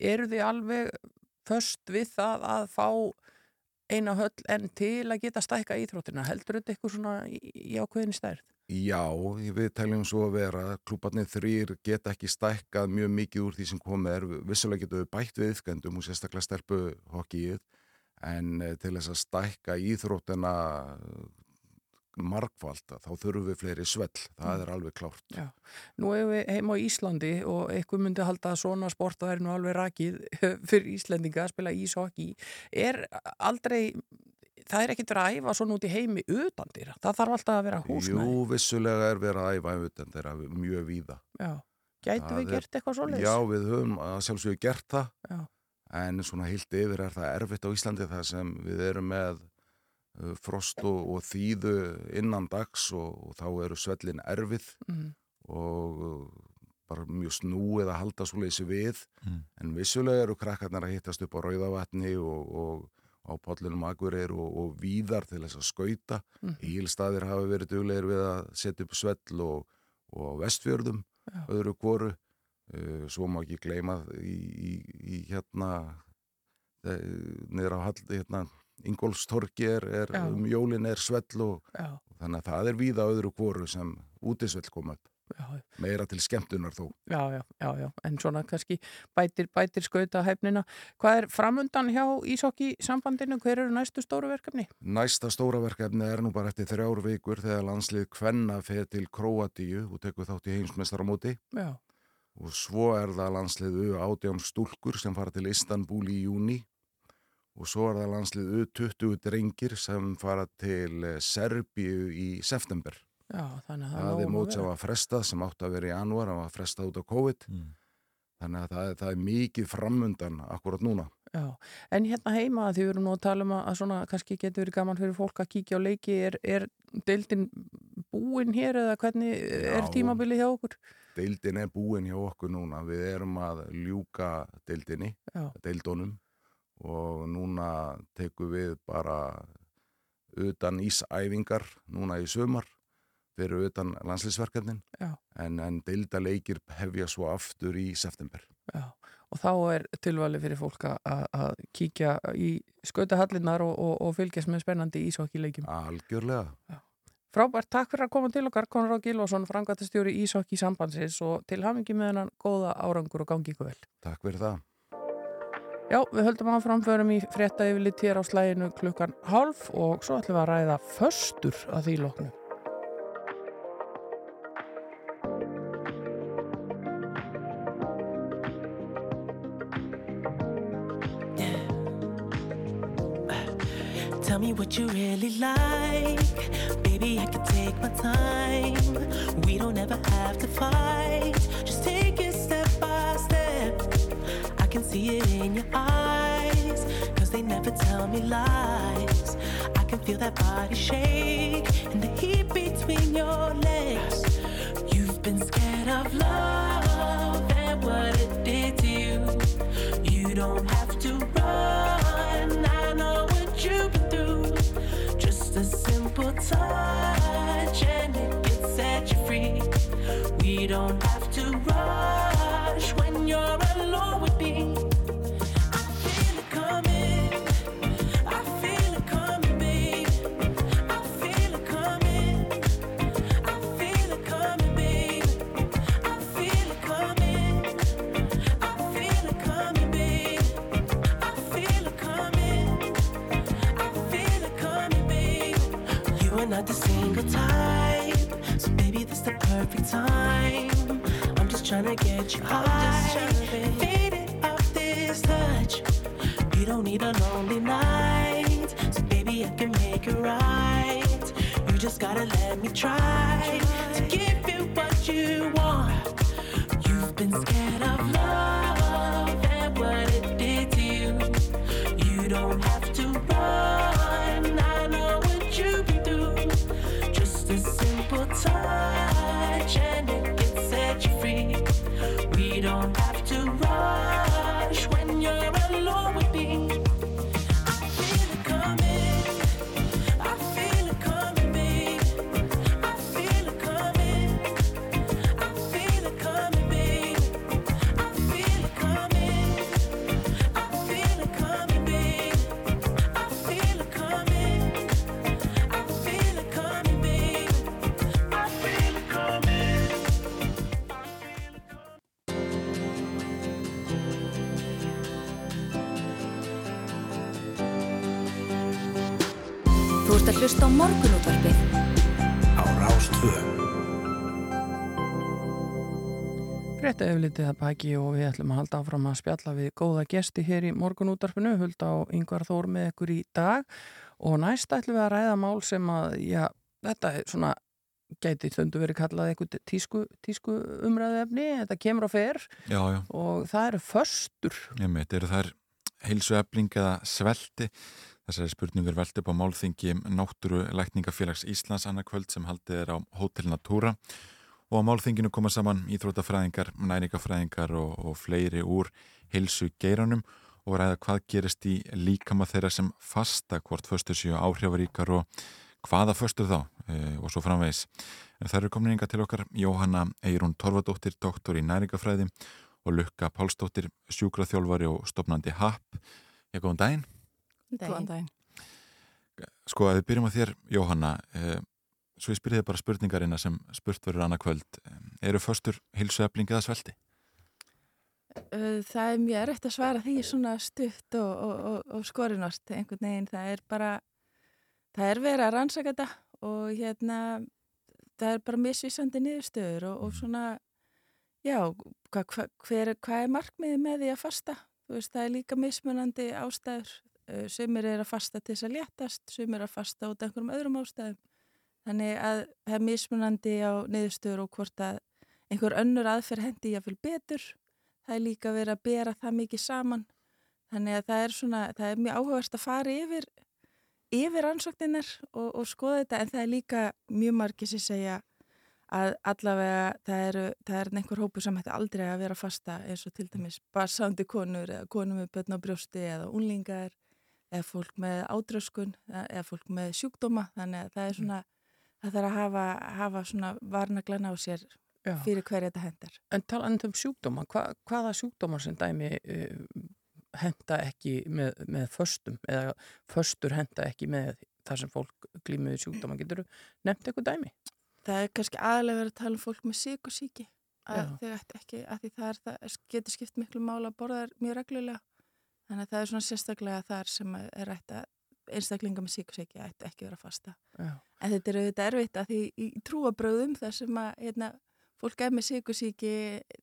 Eru þið alveg först við það að fá eina höll en til að geta stækka íþróttina? Heldur þetta eitthvað svona í, í ákveðin stærð? Já, við teljum svo að vera að klúbarnir þrýr geta ekki stækkað mjög mikið úr því sem komið er. Vissulega getum við bætt við yfkendum og sérstaklega stelpu hokkið en eh, til þess að stækka íþróttina margfald þá þurfum við fleiri svell. Það er alveg klárt. Já. Nú hefur við heim á Íslandi og eitthvað myndi halda að svona sport væri nú alveg rakið fyrir Íslendinga að spila ísokki. Er aldrei, það er ekkit verið að æfa svona út í heimi utan dýra. Það þarf alltaf að vera húsnæði. Jú, vissulega er verið að æfa utan þeirra mjög víða. Já. Gætu Það við er- gert eitthvað svoleiðis? Já, við höfum að sjálfsögðu gert það Já. en svona heilt yfir er það erfitt á Íslandi þar sem við erum með uh, frost og, og þýðu innan dags og, og þá eru svellin erfið Mm. og uh, bara mjög snúið að halda svo leysi við Mm. en vissulega eru krakkarnar að hittast upp á Rauðavatni og, og á Pollunum Akureyr og, og víðar til þess að skauta. Mhm. Ílstaðir hafa verið duglegir við að setja upp svell og, og vestfjörðum Já. öðru koru uh, svo má ekki gleyma í, í, í hérna niður á hall hérna, Ingólfstorki er, er um jólin er svell og Já, þannig að það er víða öðru koru sem útisvell koma upp já, meira til skemmtunar þó já, já, já, já, en svona kannski bætir, bætir skauta hæfnina. Hvað er framundan hjá Ísokki sambandinu? Hver eru næstu stóru verkefni? Næsta stóra verkefni er nú bara eftir þrjár vikur þegar landslið Kvenna feð til Króatíu og tekur þátt í heimsmestaramóti Já, og svo er það landslið U18 stúlkur sem fara til Istanbul í júni og svo er það landslið U20 drengir sem fara til Serbíu í september. Já, þannig að það er mót sem var frestað sem átti að vera í janúar, það var frestað út á COVID Mm. þannig að það, er- það er mikið framundan akkurat núna. Já, en hérna heima því við erum nú að tala um að svona kannski getur verið gaman fyrir fólk að kíkja á leiki er, er deildin búin hér eða hvernig er Já. tímabilið hjá okkur? Deildin er búin hjá okkur núna, við erum að ljúka deildinni, Já. deildunum og núna tekum við bara utan ísæfingar núna í sumar fyrir utan landslýsverkefnin Já. en, en deildaleikir hefja svo aftur í september. Já, og þá er tilvali fyrir fólk að- að að kíkja í skautahallinnar og, og, og fylgjast með spennandi ísokkileikjum. Algjörlega. Frábært, takk fyrir að koma til okkar, Konráð Gilvason, frangatastjóri Ísokki sambandsins og til hamingi með hennan góða árangur og gangi ykkur vel. Takk fyrir það. Já, við höldum áfram, förum í frétta yfirlit hér á slæginu klukkan hálf og svo ætlum við að ræða föstur að því loknu. Me what you really like. Baby, I can take my time. We don't ever have to fight. Just take it step by step. I can see it in your eyes. Cause they never tell me lies. I can feel that body shake and the heat between your legs. You've been scared of love and what it did to you. You don't side. Yfirlitið að baki og við ætlum að halda áfram að spjalla við góða gesti hér í morgunútvarpinu, hulda á yngvar þór með ykkur í dag og næst ætlum við að ræða mál sem að, já, þetta er svona gæti þöndu verið kallað eitthvað tísku, tísku umræðu efni, þetta kemur á fer Já, já, og það eru föstur. nefnir, eru þær heilsu efling eða svelti? Þessari spurningur velt upp á málþingi Náttúru Lækningafélags Íslands annarkvöld sem haldið er á Hotel Natura og á málþinginu koma saman íþrótafræðingar, næringafræðingar og, og fleiri úr heilsu geiranum og ræða hvað gerist í líkama þeirra sem fasta hvort föstur séu áhrifaríkar og hvaða föstur þá e, og svo framvegis. En það eru komin yngar til okkar Jóhanna Eirún Torfadóttir, doktor í næringafræði og Lukka Pálsdóttir, sjúkraþjálfari og stopnandi HAP. Já, góðan daginn. Góðan daginn. Sko að við byrjum á þér, Jóhanna, eh, svo ég spyrði bara spurningarina sem spurt verður annað kvöld. Eru föstur hilsuefling eða svelti? Það er mjög erfitt að svara því svona stutt og, og, og, og skorinort einhvern veginn. Það er bara, það er verið að rannsaka þetta og hérna, það er bara misvísandi niðurstöður og, og svona, já, hva, hva, hver, hvað er markmiðið með því að fasta? Veist, það er líka mismunandi ástæður. Sumir er að fasta til þess að léttast, sumir er að fasta út af einhverjum öðrum ástæðum. Þannig að það er mismunandi á niðurstöður og hvort að einhver önnur aðferð hendi jáfnvel betur. Það er líka verið að bera það mikið saman. Þannig að það er svona, það er mjög áhugast að fara yfir yfir ansókninir og, og skoða þetta en það er líka mjög margir sem segja að allavega það eru, það er einhver hópu sem hætti aldrei að vera fasta eins og til dæmis barsandi konur eða konur með börn á brjósti eða unlingar eða fólk með ádröskun eða fólk með sjúkdóma. Þannig að það er svona það þarf að hafa, hafa svona varnaglan á sér Já. fyrir hverja þetta hendar. En talandi um sjúkdóma, hva, hvaða sjúkdómar sem dæmi uh, henda ekki með, með föstum eða föstur henda ekki með þar sem fólk glýmuði sjúkdóma, getur þú nefnt eitthvað dæmi? Það er kannski aðlega verið að tala um fólk með síkusíki að Já. þau ætti ekki, að því það, er, það getur skipt miklu mála að borða þær mjög reglulega. Þannig að það er svona sérstaklega þar sem er ætti að einstaklinga með síkusíki ætti ekki vera fasta. Já. En þetta er auðvitað erfitt að því í trúabröðum þar sem að hérna, fólk er með síkusíki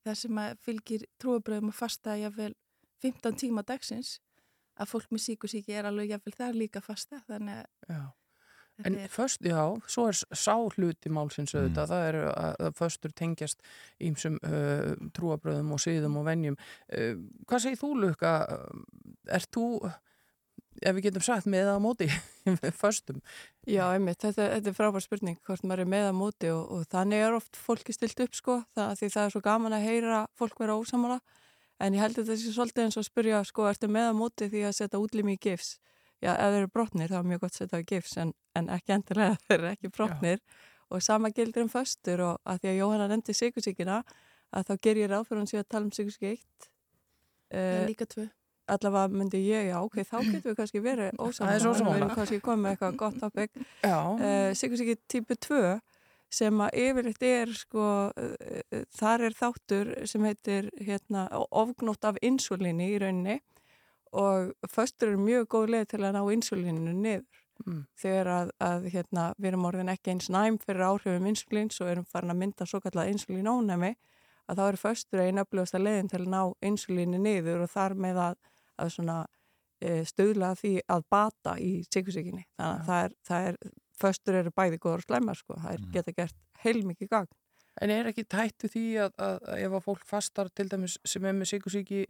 þar sem að fylgir trúabröðum að fasta jáfnvel 15 tíma dagsins að fólk með síkusíki er alveg jáfnvel þar líka fasta þannig að En er föst, já, svo er sá hluti málsins auðvitað, það eru að, að föstur tengjast ímsum uh, trúabröðum og siðum og venjum. Uh, hvað segir þú, Luka? Er þú, ef við getum sagt, með að móti föstum? Já, einmitt, þetta, þetta er frábær spurning hvort maður er með að móti og, og þannig er oft fólki stilt upp sko, það, því það er svo gaman að heyra fólk vera ósamála en ég held að þetta sé svolítið eins og að spyrja sko, ertu með að móti því að setja útlimi í gifs? Já, ef þeir eru brotnir þá er mjög gott að setja á gifs en, en ekki endilega þeir eru ekki brotnir og sama gildir um föstur og að því að Jóhanna nefndi sigursíkina að þá ger ég ráð fyrir hann síðan að tala um sigursík 1 en líka tvö. Allavega myndi ég, já, ok, þá getum við kannski verið Aðeins ósamála, ósammála. við erum kannski komið með eitthvað gott topic Já, uh, Sigursíki típu 2 sem að yfirleitt er sko, uh, þar er þáttur sem heitir hérna, ofgnótt af insulíni í rauninni og föstur er mjög góð leið til að ná insulíninu niður mm. þegar að, að hérna, við erum orðin ekki eins næm fyrir áhrifum insulíns og erum farin að mynda svo kallað insulínónæmi að þá eru föstur einn öflugasta leiðin til að ná insulínu niður og þar með að, að svona e, stöðla að því að bata í sikursíkinni. Þannig að það er, það er, föstur eru bæði góður og slæmar sko, það er, geta gert heilmikið gagn. En er ekki tættu því að, að, að ef að fólk fastar til dæmis sem er með sikursíki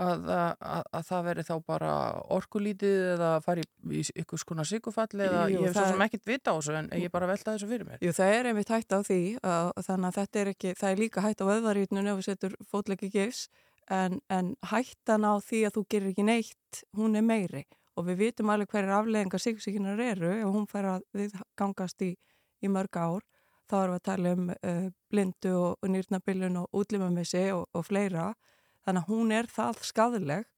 að, að, að það veri þá bara orkulítið eða fari í ykkur skona sikufall eða Jú, ég hef svo sem ekkert vita á þessu en ég bara velta þessu fyrir mér. Jú, það er einmitt hægt á því að, þannig að þetta er ekki, það er líka hægt á öðvarítnun ef við setur fótleiki gifs en, en hættan á því að þú gerir ekki neitt, hún er meiri og við vitum alveg hverjar afleðingar sikursíkinar eru ef hún fær að við gangast í, í mörg ár þá erum við að tala um uh, blindu og, og nýrnabilun og útlimamissi og, og fleira þannig að hún er það skadleg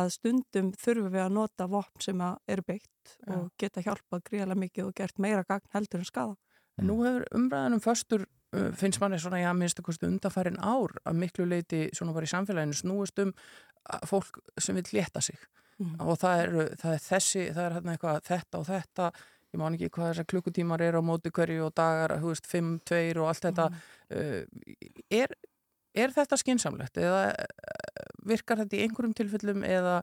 að stundum þurfum við að nota vopn sem að eru beitt Já. og geta hjálpað gríðarlega mikið og gert meira gagn heldur en skada. En nú hefur umræðan um föstur uh, finnst manni svona, já, minnst að kosti undanfærin ár að miklu leiti svona bara í samfélaginu snúist um fólk sem vil létta sig. Mhm. og það er, það er þessi, það er hérna eitthvað þetta og þetta, ég man ekki hvað þessar klukkutímar eru á móti hverju og dagar, þú veist, 5, 2 og allt þetta. Uh, er, er þetta skinsamlegt eða uh, virkar þetta í einhverjum tilfellum eða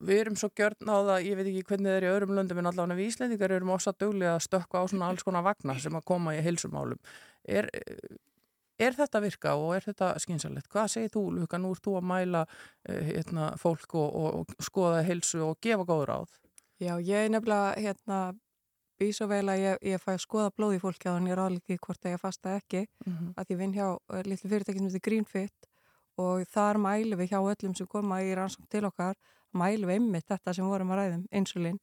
við erum svo gjörn á það, ég veit ekki hvernig það er í öðrum löndum en allavega við Íslendingar erum ósa duglega að stökka á svona alls konar vagna sem að koma í heilsumálum er, er þetta virka og er þetta skynsalegt? Hvað segir þú, Luka? Nú ert þú að mæla uh, hérna, fólk og, og, og skoða heilsu og gefa góður ráð. Já, ég er nefnilega hérna býð svo vel að ég, ég fæ að skoða blóð í fólki að hann er álíki hvort að ég fasta ekki Mm -hmm. að ég vinn hjá uh, litlu fyrirtæki sem heitir Greenfit og þar mælum við hjá öllum sem koma í rannsókn til okkar mælum við einmitt þetta sem vorum að ræðum, insulin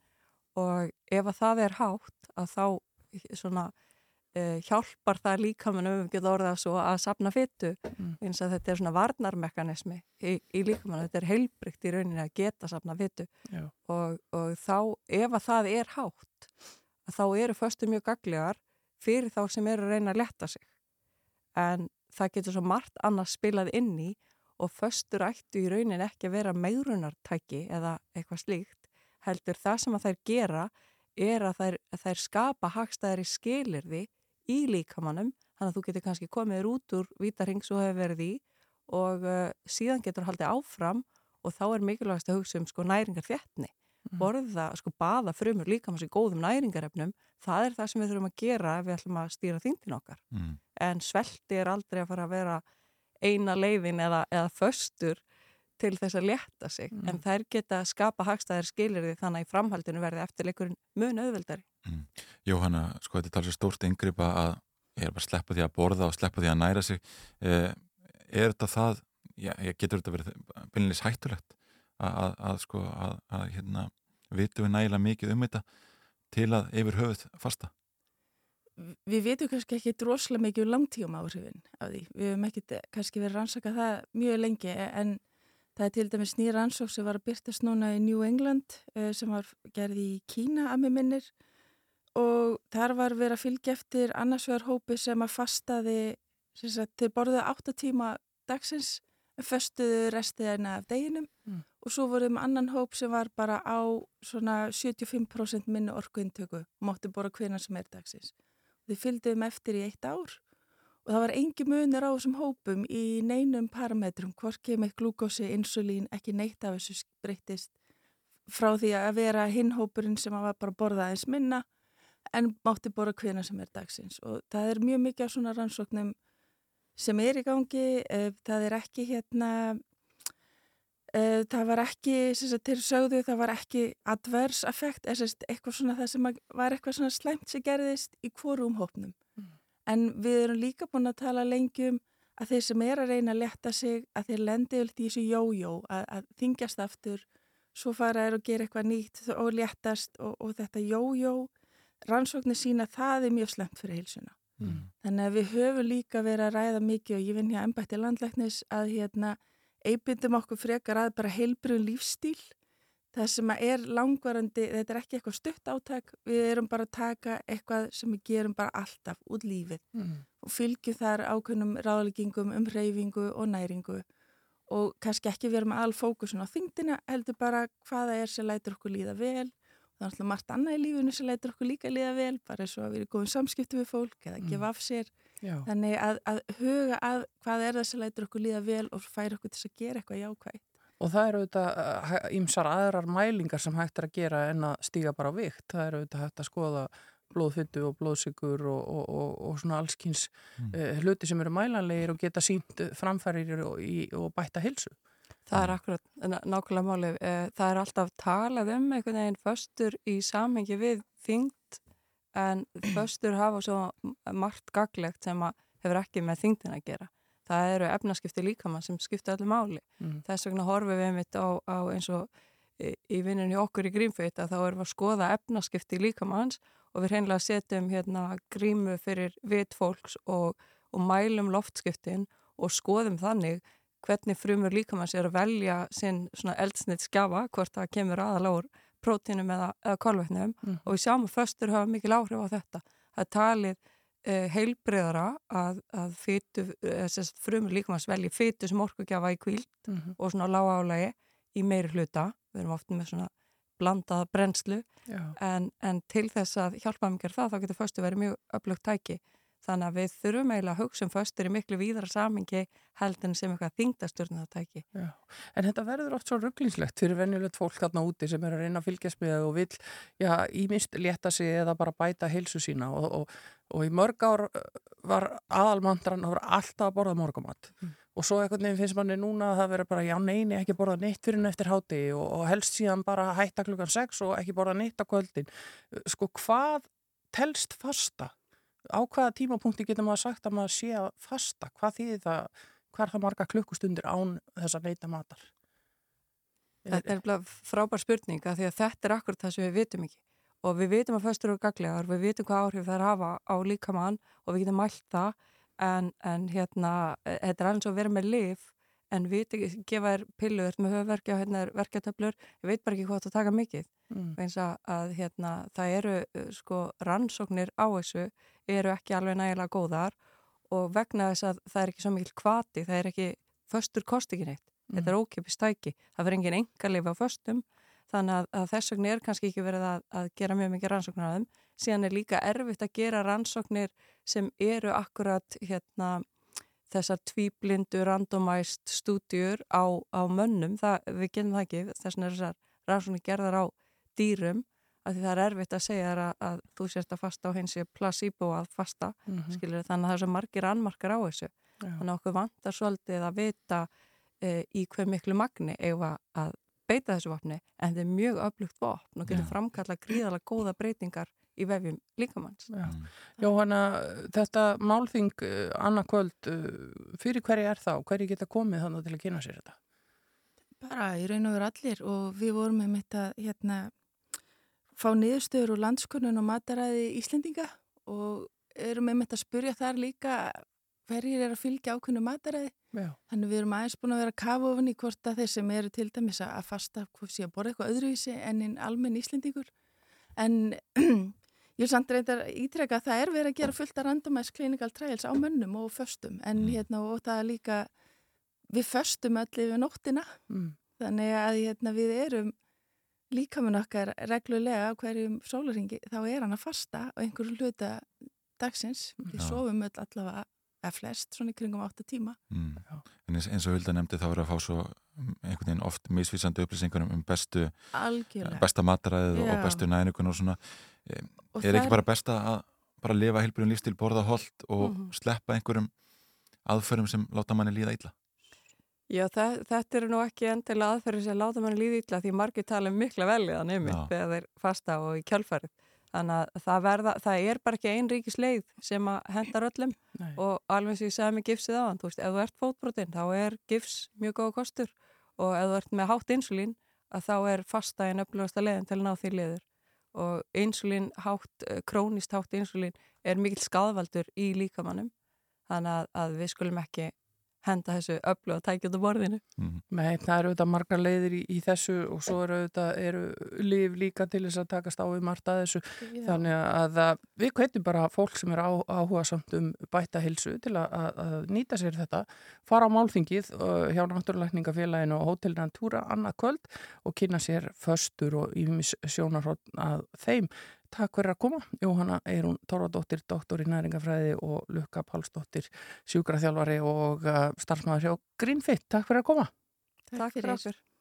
og ef að það er hátt að þá svona uh, hjálpar það líkamannum, við getum orðað svo að sapna fyttu Mm. eins að þetta er svona varnarmekanismi í, í líkamannum, þetta er heilbrygt í rauninni að geta sapna fyttu og, og þá ef að það er hátt að þá eru föstu mjög gaglegar fyrir þá sem eru að reyna að letta sig. En það getur svo margt annars spilað inn í og föstur ættu í raunin ekki að vera megrunartæki eða eitthvað slíkt heldur það sem að þær gera er að þær, að þær skapa hagstæðar í skilirði í líkamannum þannig að þú getur kannski komið út úr vítarhing svo hefur verið í og uh, síðan getur haldið áfram og þá er mikilvægast að hugsa um sko næringar þéttni borða, sko baða frumur líkamanns í góðum næringarefnum það er það sem við þurfum að gera ef við ætlum að stýra þingdin okkar. Mm. En svelti er aldrei að fara að vera eina leiðin eða, eða föstur til þess að létta sig Mm. en þær geta að skapa hagstæðir skilirði þannig að í framhaldinu verði eftirleikurinn mun auðveldari. Jóhanna, sko þetta er talsið stórt yngripa að ég er bara að sleppa því að borða og sleppa því að næra sig eh, er þetta það já, ég getur þetta verið byrjunis hættulegt að, að, að sko að, að hérna, vitum við nægilega mikið um þetta til að yfir höfuð fasta við veitum kannski ekki droslega mikið um langtíum áhrifin af því. Við hefum ekki kannski verið rannsaka það mjög lengi en það er til dæmis nýja rannsók sem var að byrtast núna í New England uh, sem var gerði í Kína að mig minnir og þar var verið að fylgja eftir annarsvegar hópi sem að fastaði sem sagt, til borðið 8 tíma dagsins en föstuðu restiðina af deginum Mm. og svo voruð með annan hóp sem var bara á svona 75% minni orkuintöku og mátti bora hvena sem er dagsins. Þið fylgduðum eftir í eitt ár. Og það var engi munir á þessum hópum í neinum parametrum, hvorki með glúkósi, insulín, ekki neitt af þessu breyttist frá því að vera hinhópurinn sem var bara að borða aðeins minna en mátti bora hvena sem er dagsins. Og það er mjög mikið af svona rannsóknum sem er í gangi, eh, það er ekki hérna það var ekki, til sögðu, það var ekki adverse effect, eða eitthvað svona það sem að, var eitthvað svona slæmt sem gerðist í hvorum hópnum. Mm. En við erum líka búin að tala lengi um að þeir sem er að reyna að leta sig, að þeir lendi öll í þessu jójó, að, að þingjast aftur, svo fara þeir og gera eitthvað nýtt og letast og, og þetta jójó, rannsóknir sína, það er mjög slemt fyrir heilsuna. Mm. Þannig að við höfum líka verið að ræða mikið og ég vinn hér ennbætti landlæknis að hérna einbindum okkur frekar að bara heilbrun lífstíl. Það sem að er langvarandi, þetta er ekki eitthvað stutt átak, við erum bara að taka eitthvað sem við gerum bara alltaf út lífið Mm. og fylgjum þar ákveðnum ráðleggingum um reyfingu og næringu og kannski ekki vera með all fókusun á þingdina, heldur bara hvaða er sem lætur okkur líða vel. Það er alltaf margt annað í lífinu sem lætur okkur líka líða vel, bara eins og að vera í góðum samskiptu við fólk eða Mm. gefa af sér. Já. Þannig að, að huga að hvað er það sem lætur okkur líða vel og færa okkur til að gera eitthvað jákvægt. Og það eru auðvitað ímsar aðrar mælingar sem hægt er að gera en að stíga bara á vikt. Það eru auðvitað hægt að skoða blóðfyttu og blóðsikur og, og, og, og svona allskins Mm. uh, hluti sem eru mælanlegir og geta sínt framfærir og, í, og bætta hilsu. Það er akkurat ná- nákvæmlega málið. Eh, Það er alltaf talað um einhvern veginn föstur í samhengi við þyngd en föstur hafa svo margt gaglegt sem að hefur ekki með þyngdin að gera. Það eru efnaskipti líkamann sem skipta öllu máli. Mm. Þess vegna horfum við einmitt á, á eins og í, í vinnunni okkur í grímfeit að þá erum við að skoða efnaskipti líkamanns og við hreinlega setjum hérna grímu fyrir vit fólks og, og mælum loftskiptin og skoðum þannig hvernig frumur líkamanns er að velja sinn svona eldsnitt skjafa, hvort það kemur aðalór prótínum eða, eða kolvetnum Mm. og við sjáum að föstur hafa mikil áhrif á þetta. Það talið uh, heilbreyðara að, að fytu, uh, frumur líkamanns velji fytu sem orkugjafa í kvíld Mm og svona lága álagi í meiri hluta. Við erum oft með svona blandaða brennslu en, en til þess að hjálpa gera það þá getur föstu verið mjög öflugt tæki. Þannig að við þurfum eiginlega að hugsa um föstur í miklu víðara samingi heldur en sem eitthvað þingdastjórnartæki. Já. En þetta verður oft svo rugglingslegt fyrir venjulegt fólk þarna úti sem er að reyna að fylgjast með og vil, já, ímist létta sig eða bara bæta heilsu sína og, og, og í mörg ár uh, var aðalmandran að vera alltaf að borða morgumat Mm. og svo einhvern veginn finnst manni núna að það vera bara, já, neini, ekki borða neitt fyrir en eftir háti og, og helst síðan bara hætta klukkan 6 og ekki borða neitt á kvöldin. Sko, hvað telst fasta? Á hvaða tímapunkti getur maður sagt að maður sé að fasta? Hvað þýðir það, hvað er það marga klukkustundir án þess að neita matar? Þetta er bara frábær spurning að því að þetta er akkurat það sem við vitum ekki. Og við vitum að föstur eru gaglegar, við vitum hvað áhrif það er að hafa á líkamann og við getum mælt það en, en hérna, e, þetta er alveg svo að vera með lif en við ekki, gefa þér pillur með höfverkja, hérna er verkjatöflur, ég veit bara ekki hvað það taka mikið. Mm. Veins að, hérna, það eru uh, sko rannsóknir á þessu eru ekki alveg nægilega góðar og vegna þess að það er ekki svo mikil kvati, það er ekki, föstur kosti ekki neitt. Þetta er ókipist tæki. Það verður engin engarleif á föstum þannig að, að þess vegna er kannski ekki verið að, að gera mjög mikið rannsóknir á þeim. Síðan er líka erfitt að gera rannsóknir sem eru akkurat hérna, þessar tvíblindu randomæst stúdjur á, á mönnum. Það, við getum það ekki, þess vegna er þessar rannsóknir gerðar á dýrum að því það er erfitt að segja þér að, að þú sérst að fasta á hins ég placebo að fasta, Mhm. skilur þannig að það er svo margir annmarkar á þessu. Já. Þannig að okkur vantar svolítið að vita e, í hver miklu magni eigum að beita þessu vopni en þetta er mjög öflugt vopn og getur framkalla gríðalega góða breytingar í vefjum líkamanns. Já. Jóhanna, þetta málþing uh, annarkvöld, uh, fyrir hverju er það og hverju geta komið þannig til að kynna sér þetta? Bara í raun og veru allir og við vorum með mitt að hérna, fá niðurstöður og landskunnun og mataræði Íslendinga og erum einmitt að spurja þar líka hverjir er að fylgja ákveðnu mataræði. Já. Þannig við erum aðeins búin að vera ofan í hvort að þeir sem eru til dæmis að fasta hvort sé að borða eitthvað öðruvísi en einn almenn Íslendingur. En ég er samt reyndar ítreka að það er verið að gera fullt að randomæs clinical trials á mönnum og föstum en hérna og það er líka við föstum öll yfir nóttina Mm. þannig að hérna við erum líka með okkar reglulega hverjum sólaringi þá er hann að fasta á einhverju hluta dagsins við Já. sofum öll allavega eða flest svona í kringum 8 tíma Mm. En eins, eins og Hulda nefndi þá er að fá svo um, einhvern veginn oft misvísandi upplýsingar um bestu, algjörlega besta mataræðið og Já. bestu næringun og svona. Og er ekki bara besta að bara lifa heilbjörn lífstil, borða holt og Mhm. sleppa einhverjum aðferðum sem láta manni líða illa? Já, þe- þetta eru nú ekki endilega aðferðir sem láta manni líði illa því margir tala um mikla veliðan yfir þegar þeir fasta og í kjölfarið. Þannig að það, verða, það er bara ekki ein ríkis leið sem að hendar öllum Nei. og alveg sem ég sagði með gifsið á hann, þú veist, ef þú ert fótbrotinn þá er gifs mjög góða kostur og ef þú ert með hátt insulín að þá er fasta einn öflugasta leiðin til að ná því liður og insulín hátt, eh, krónist hátt insulín er mikill skadvaldur í líkamannum þannig að, að við skulum ekki henda þessu öfluga tækjöndu borðinu. Nei, það eru auðvitað margar leiðir í, í þessu og svo eru auðvitað eru líf líka til þess að takast á við margt að þessu Já. þannig að, að við kveitum bara fólk sem er á, áhuga samt um bæta hilsu til að, að, að nýta sér þetta fara á málþingið hjá Náttúrulækningafélaginu og Hótel Natúra annað kvöld og kynna sér föstur og ímis sjónarhótt að þeim Takk fyrir að koma. Jóhanna Eirún Torfadóttir, doktor í næringafræði og Lukka Pálsdóttir, sjúkraþjálfari og uh, starfsmæður hjá Greenfit. Takk fyrir að koma. Takk fyrir okkur. Come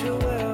to know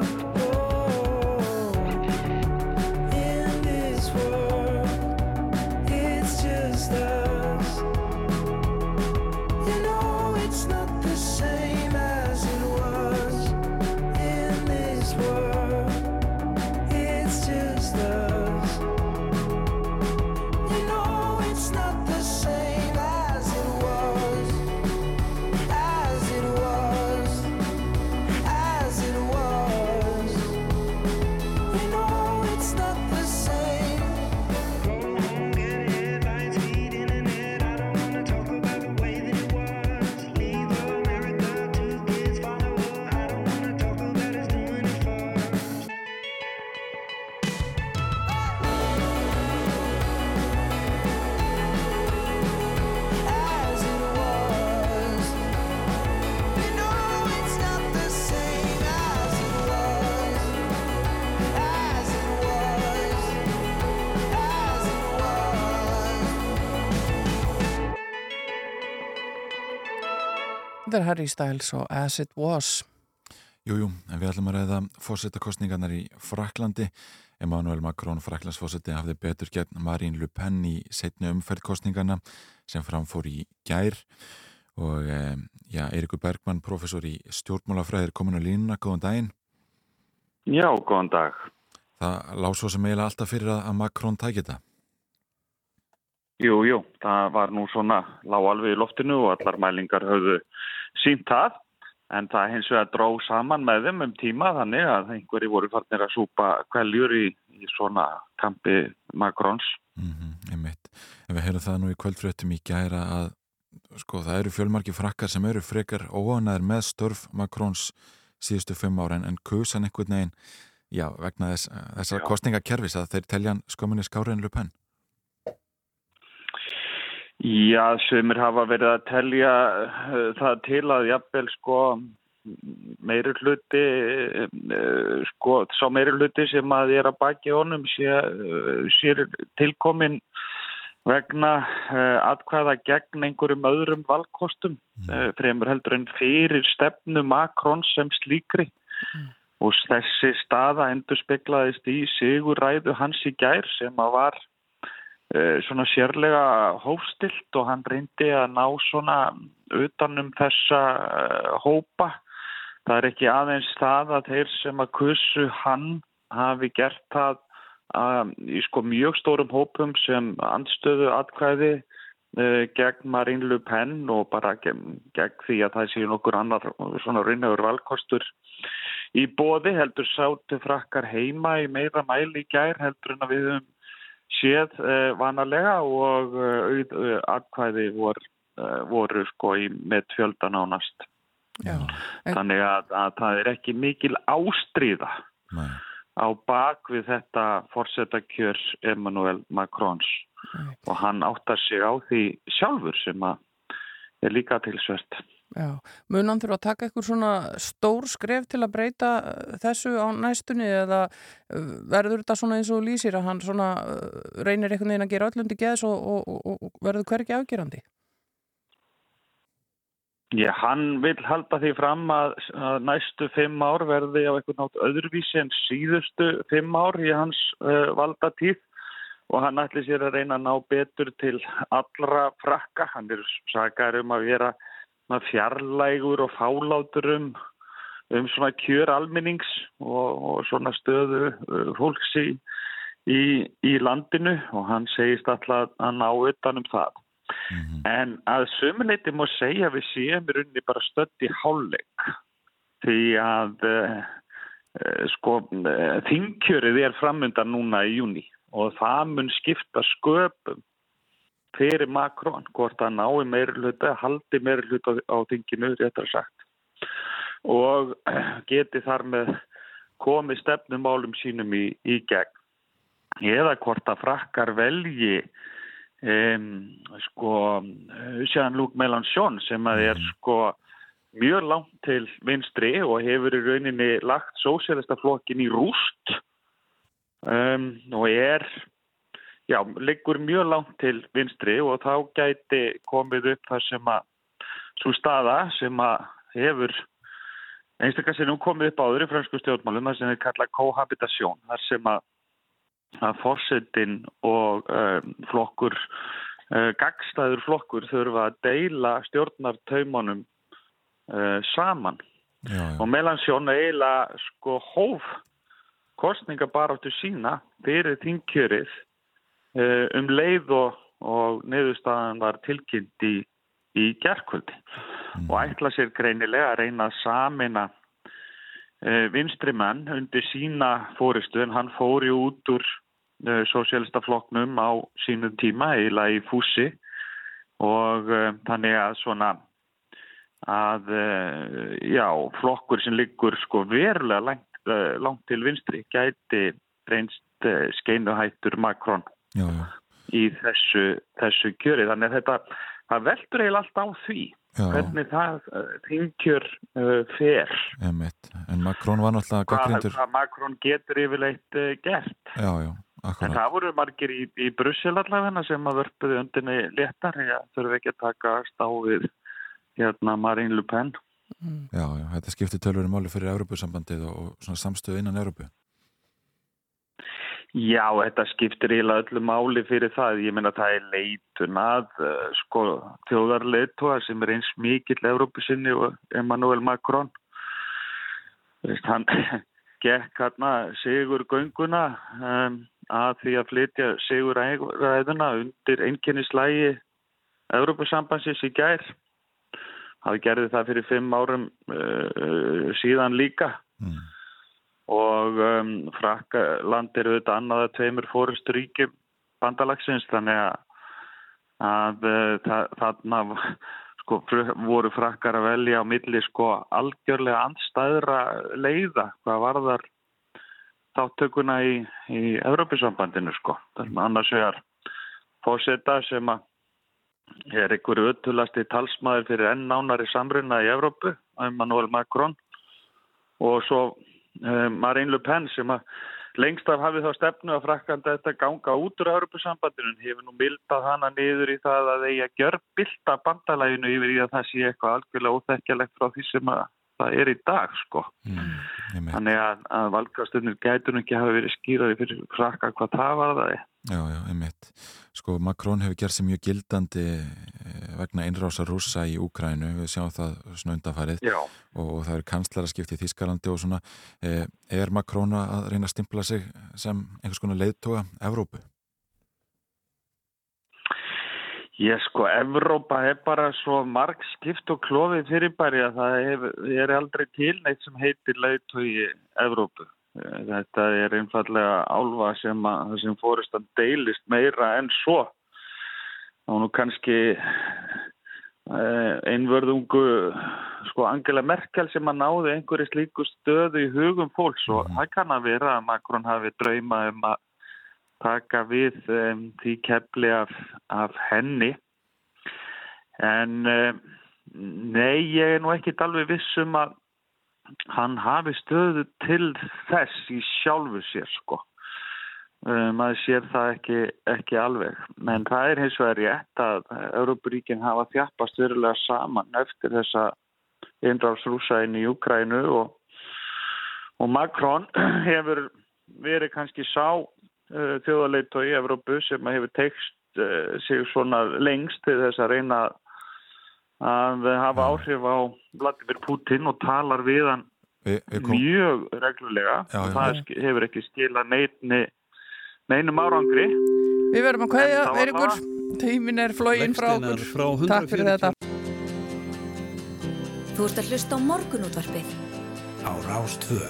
Er Harry Styles og As It Was. Jújú, en við ætlum að ræða fórsetakostningarnar í Fraklandi. Emmanuel Macron, Fraklandsfórseti, hafði betur gegn Marine Le Pen í setni umferðkostningarna sem framfór í gær. Og e, já, Eirikur Bergmann, professor í stjórnmálafræðir, komin á línuna, góðan daginn. Já, góðan dag. Það lág svo sem eiginlega alltaf fyrir að Macron tæki þetta. Jú, jú, það var nú svona lág alveg í loftinu og allar mælingar höfðu sínt það en það hins vegar dró saman með þeim um tíma þannig að einhverji voru farnir að súpa kvæljur í, í svona kampi Macrons. einmitt. En við heyrum það nú í kvöldfréttum í gæra að sko það eru fjölmarki frakkar sem eru frekar óanæður með störf Macrons síðustu fimm ára en, en kusan einhvern veginn, já, vegna þess, þessar kostningakerfis að þeir telja hann skömminni skári en lupen. Já, sumir hafa verið að telja uh, það til að jafnvel sko meiri hluti uh, sko sá meiri hluti sem að er að baki honum sé, uh, sé tilkomin vegna atkvæða gegn einhverjum öðrum valkostum uh, fremur heldur en fyrir stefnu Makrón sem slíkri. Og þessi staða endur speklaðist í sigur ræðu hans í gær sem að var svona sérlega hófstilt og hann reyndi að ná svona utanum þessa uh, hópa. Það er ekki aðeins það að þeir sem að kussu hann hafi gert það um, í sko mjög stórum hópum sem andstöðu atkvæði uh, gegn Marine Le Pen og bara gegn, gegn því að það sé nokkur annar svona raunhefur valkostur í bóði heldur sátu frakkar heima í meira mæli í gær heldur en að við höfum séð uh, vanalega og uh, uh, atkvæði vor, uh, voru sko í með fjöldan ánast. Já. Þannig að, að það er ekki mikil ástríða Nei. á bak við þetta forsetakjör Emmanuel Macrons og hann áttar sig á því sjálfur sem að er líka tilsvert. Já, mun hann þurfa að taka eitthvað svona stór skref til að breyta uh, þessu á næstunni eða uh, verður þetta svona eins og lýsir að hann svona uh, reynir einhvern veginn að gera öllundi geðs og, og, og, og verður hvergi afgerandi? Já, hann vil halda því fram að, næstu fimm ár verði á einhvern nátt öðruvísi en síðustu fimm ár í hans uh, valdatíð og hann ætli sér að reyna að ná betur til allra frakka. Hann er sakar um að vera fjarlægur og fálátur um, svona kjör almennings og, og svona stöðu uh, fólks í, í, í landinu og hann segist alltaf að ná utan um það. En að sömuleyti má segja við séum í rauninni bara stödd í hálfleik því að uh, uh, sko uh, þingkjörið er framundan núna í júni og það mun skipta sköpum fyrir Makrón hvort að nái meiri hluta, haldi meiri hluta á, þinginu, réttar sagt. Og geti þar með komið stefnumálum sínum í, í gegn. Eða hvort að frakkar velji Um, sko Jean-Luc Mélenchon sem að er sko mjög langt til vinstri og hefur í rauninni lagt sósélistaflokkin í rúst. Um, og er já, liggur mjög langt til vinstri og þá gæti komið upp það sem að svo staða sem að hefur einstaklega sem nú komið upp áður í fransku stjórnmálum það sem við kalla cohabitation þar sem að að fórsetin og um, flokkur, uh, gagstæður flokkur þurfa að deila stjórnartaumanum uh, saman. Já, já. Og Melansjón eiginlega sko hóf kostningabaráttu sína fyrir þingkjörið uh, um leið og, og neðustafan var tilkynnt í, í gerkvöldi Mm. og ætla sér greinilega að reyna að samina uh, vinstrimenn undir sína fóristu en hann fóri út úr uh, sosialistaflokknum á sínum tíma eiginlega í fússi og uh, þannig að svona að já, flokkur sem liggur sko verulega langt, langt til vinstri gæti reynst uh, skeinuhættur Macron Já, já. í þessu, þessu kjöri þannig að þetta, það veldur eiginlega allt á því Já. hvernig það uh, þingkjör uh, fer Einmitt. En Macron var náttúrulega gaggrindur. hvað Macron getur yfirleitt uh, gert Já, já, en akkurat. það voru margir í, í Brussel allavega sem að vörpuði undinni léttar ég þurfi ekki að taka stáfið hérna Marine Le Pen Já, já, þetta skiptir tölvöru máli fyrir Európusambandið og, og svona samstöðu innan Európu. Já, þetta skiptir eiginlega öllu máli fyrir það. Ég meina það er leitun að uh, sko, þjóðarleitua sem er eins mikill Európusinni og Emmanuel Macron. Veist, hann gekk hérna sigur gönguna um, að því að flytja sigur ræðuna undir einkennislægi Európusambansins í gær. Það gerði það fyrir fimm árum uh, síðan líka Mm. Og um, Frakland er auðvitað annaða tveimur fórustu ríkjum bandalagsins þannig að, að uh, þarna sko, voru frakkar að velja á milli sko algjörlega andstæðra leiða hvað varðar þáttökuna í, í Evrópisambandinu sko. Annars vegar fósetta sem að er einhverju öttulasti talsmaður fyrir enn nánari samruna í Evrópu, Emmanuel Macron og svo Marine Le Pen sem að lengst af hafið þá stefnu að frakkanda þetta ganga út úr Europasambandinu hefur nú mildað hana niður í það að eigi að gjör bylta bandalæginu yfir í að það sé eitthvað algjörlega óþekkjalegt frá því sem að það er í dag sko. Mm. Þannig að, að valgastunir gætur ekki hafa verið skýraði fyrir frakka hvað það var það Já, já, einmitt. Sko, Macron hefur gerð sér mjög gildandi eh, vegna innrása rússa í Úkrænu, við sjáum það Já. og, og það eru kanslaraskipti í Þískalandi og svona. Eh, er Macron að reyna að stimpla sig sem einhvers konar leiðtoga Evrópu? Ég sko, Evrópa er bara svo marg skipt og klófið fyrirbæri að það hef, er aldrei til neitt sem heitir leiðtogi Evrópu. Eh, Þetta er einfallega álfa sem, sem fórustan deilist meira en svo. Og nú kannski eh, einvörðungu sko Angela Merkel sem að náði einhverju slíku stöðu í hugum fólks og það kann að vera að Macron hafi drauma um að taka við um, því kepli af, af henni. En um, nei, ég er nú ekkit alveg viss um að hann hafi stöðu til þess í sjálfu sér sko. Um, maður sér það ekki, ekki alveg. Menn það er hins vegar rétt að Európaríkin hafa þjappast verulega saman eftir þessa eindrafsrúsa inn í Ukrænu og, og Macron hefur verið kannski sá uh, þjóðarleitt í Evrópu sem hefur tekst uh, sig svona lengst til þess að reyna að hafa áhrif á Vladimir Putin og talar við hann Vi, vi kom... mjög reglulega Já, og já. það sk- hefur ekki skilað neitni neinum árangri Við verðum að var Eiríkur. Tímin er flógin frá okkur. Frá Takk fyrir 140. þetta. Þú ert að hlusta á morgunútvarpið. á Rástvö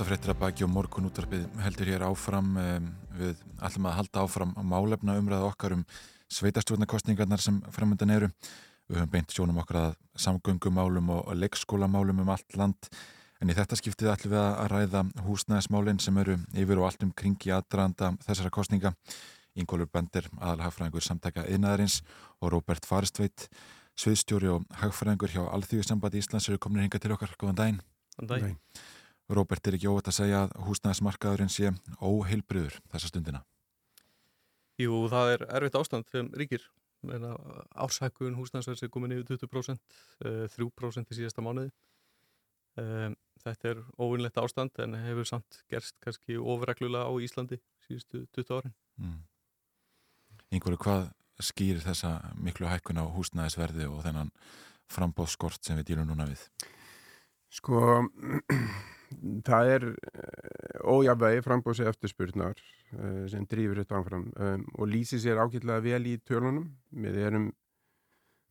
Áttafréttir að baki og morgun útvarpið heldur hér áfram við ætlum að halda áfram á málefna umræða okkar um sveitastjórnarkostningarnar sem framöndan eru. Við höfum beint sjónum okkar að samgöngumálum og, leikskólamálum um allt land en í þetta skiptið ætlum við að ræða húsnæðismálin sem eru yfir og allt um kring í aðdraðanda þessara kostninga. Ingólfur Bender, aðalhagfræðingur samtaka yðnaðarins og Róbert Faristveit, sviðstjóri og hagfræðingur hjá Alþjóðsambandi Íslands eru komin Róbert er ekki óvægt að segja að húsnæðismarkaðurinn sé óheilbriður þessa stundina. Jú, það er erfitt ástand sem ríkir. Meina, Árshækkun húsnæðsverðs er komin yfir 20%, eh, 3% í síðasta mánuði. Um, Þetta er óvinnlegt ástand en hefur samt gerst kannski ofreglulega á Íslandi síðustu 20 árin. Mm. Yngvöru, hvað skýrir þessa miklu hækkun á húsnæðisverði og þennan frambóðskort sem við dýrum núna við? Sko, það er eh, ójafvægi frambóðs eftirspurnar uh, sem drýfur þetta áfram um, og lýsir sér ágætlega vel í tölunum. Við erum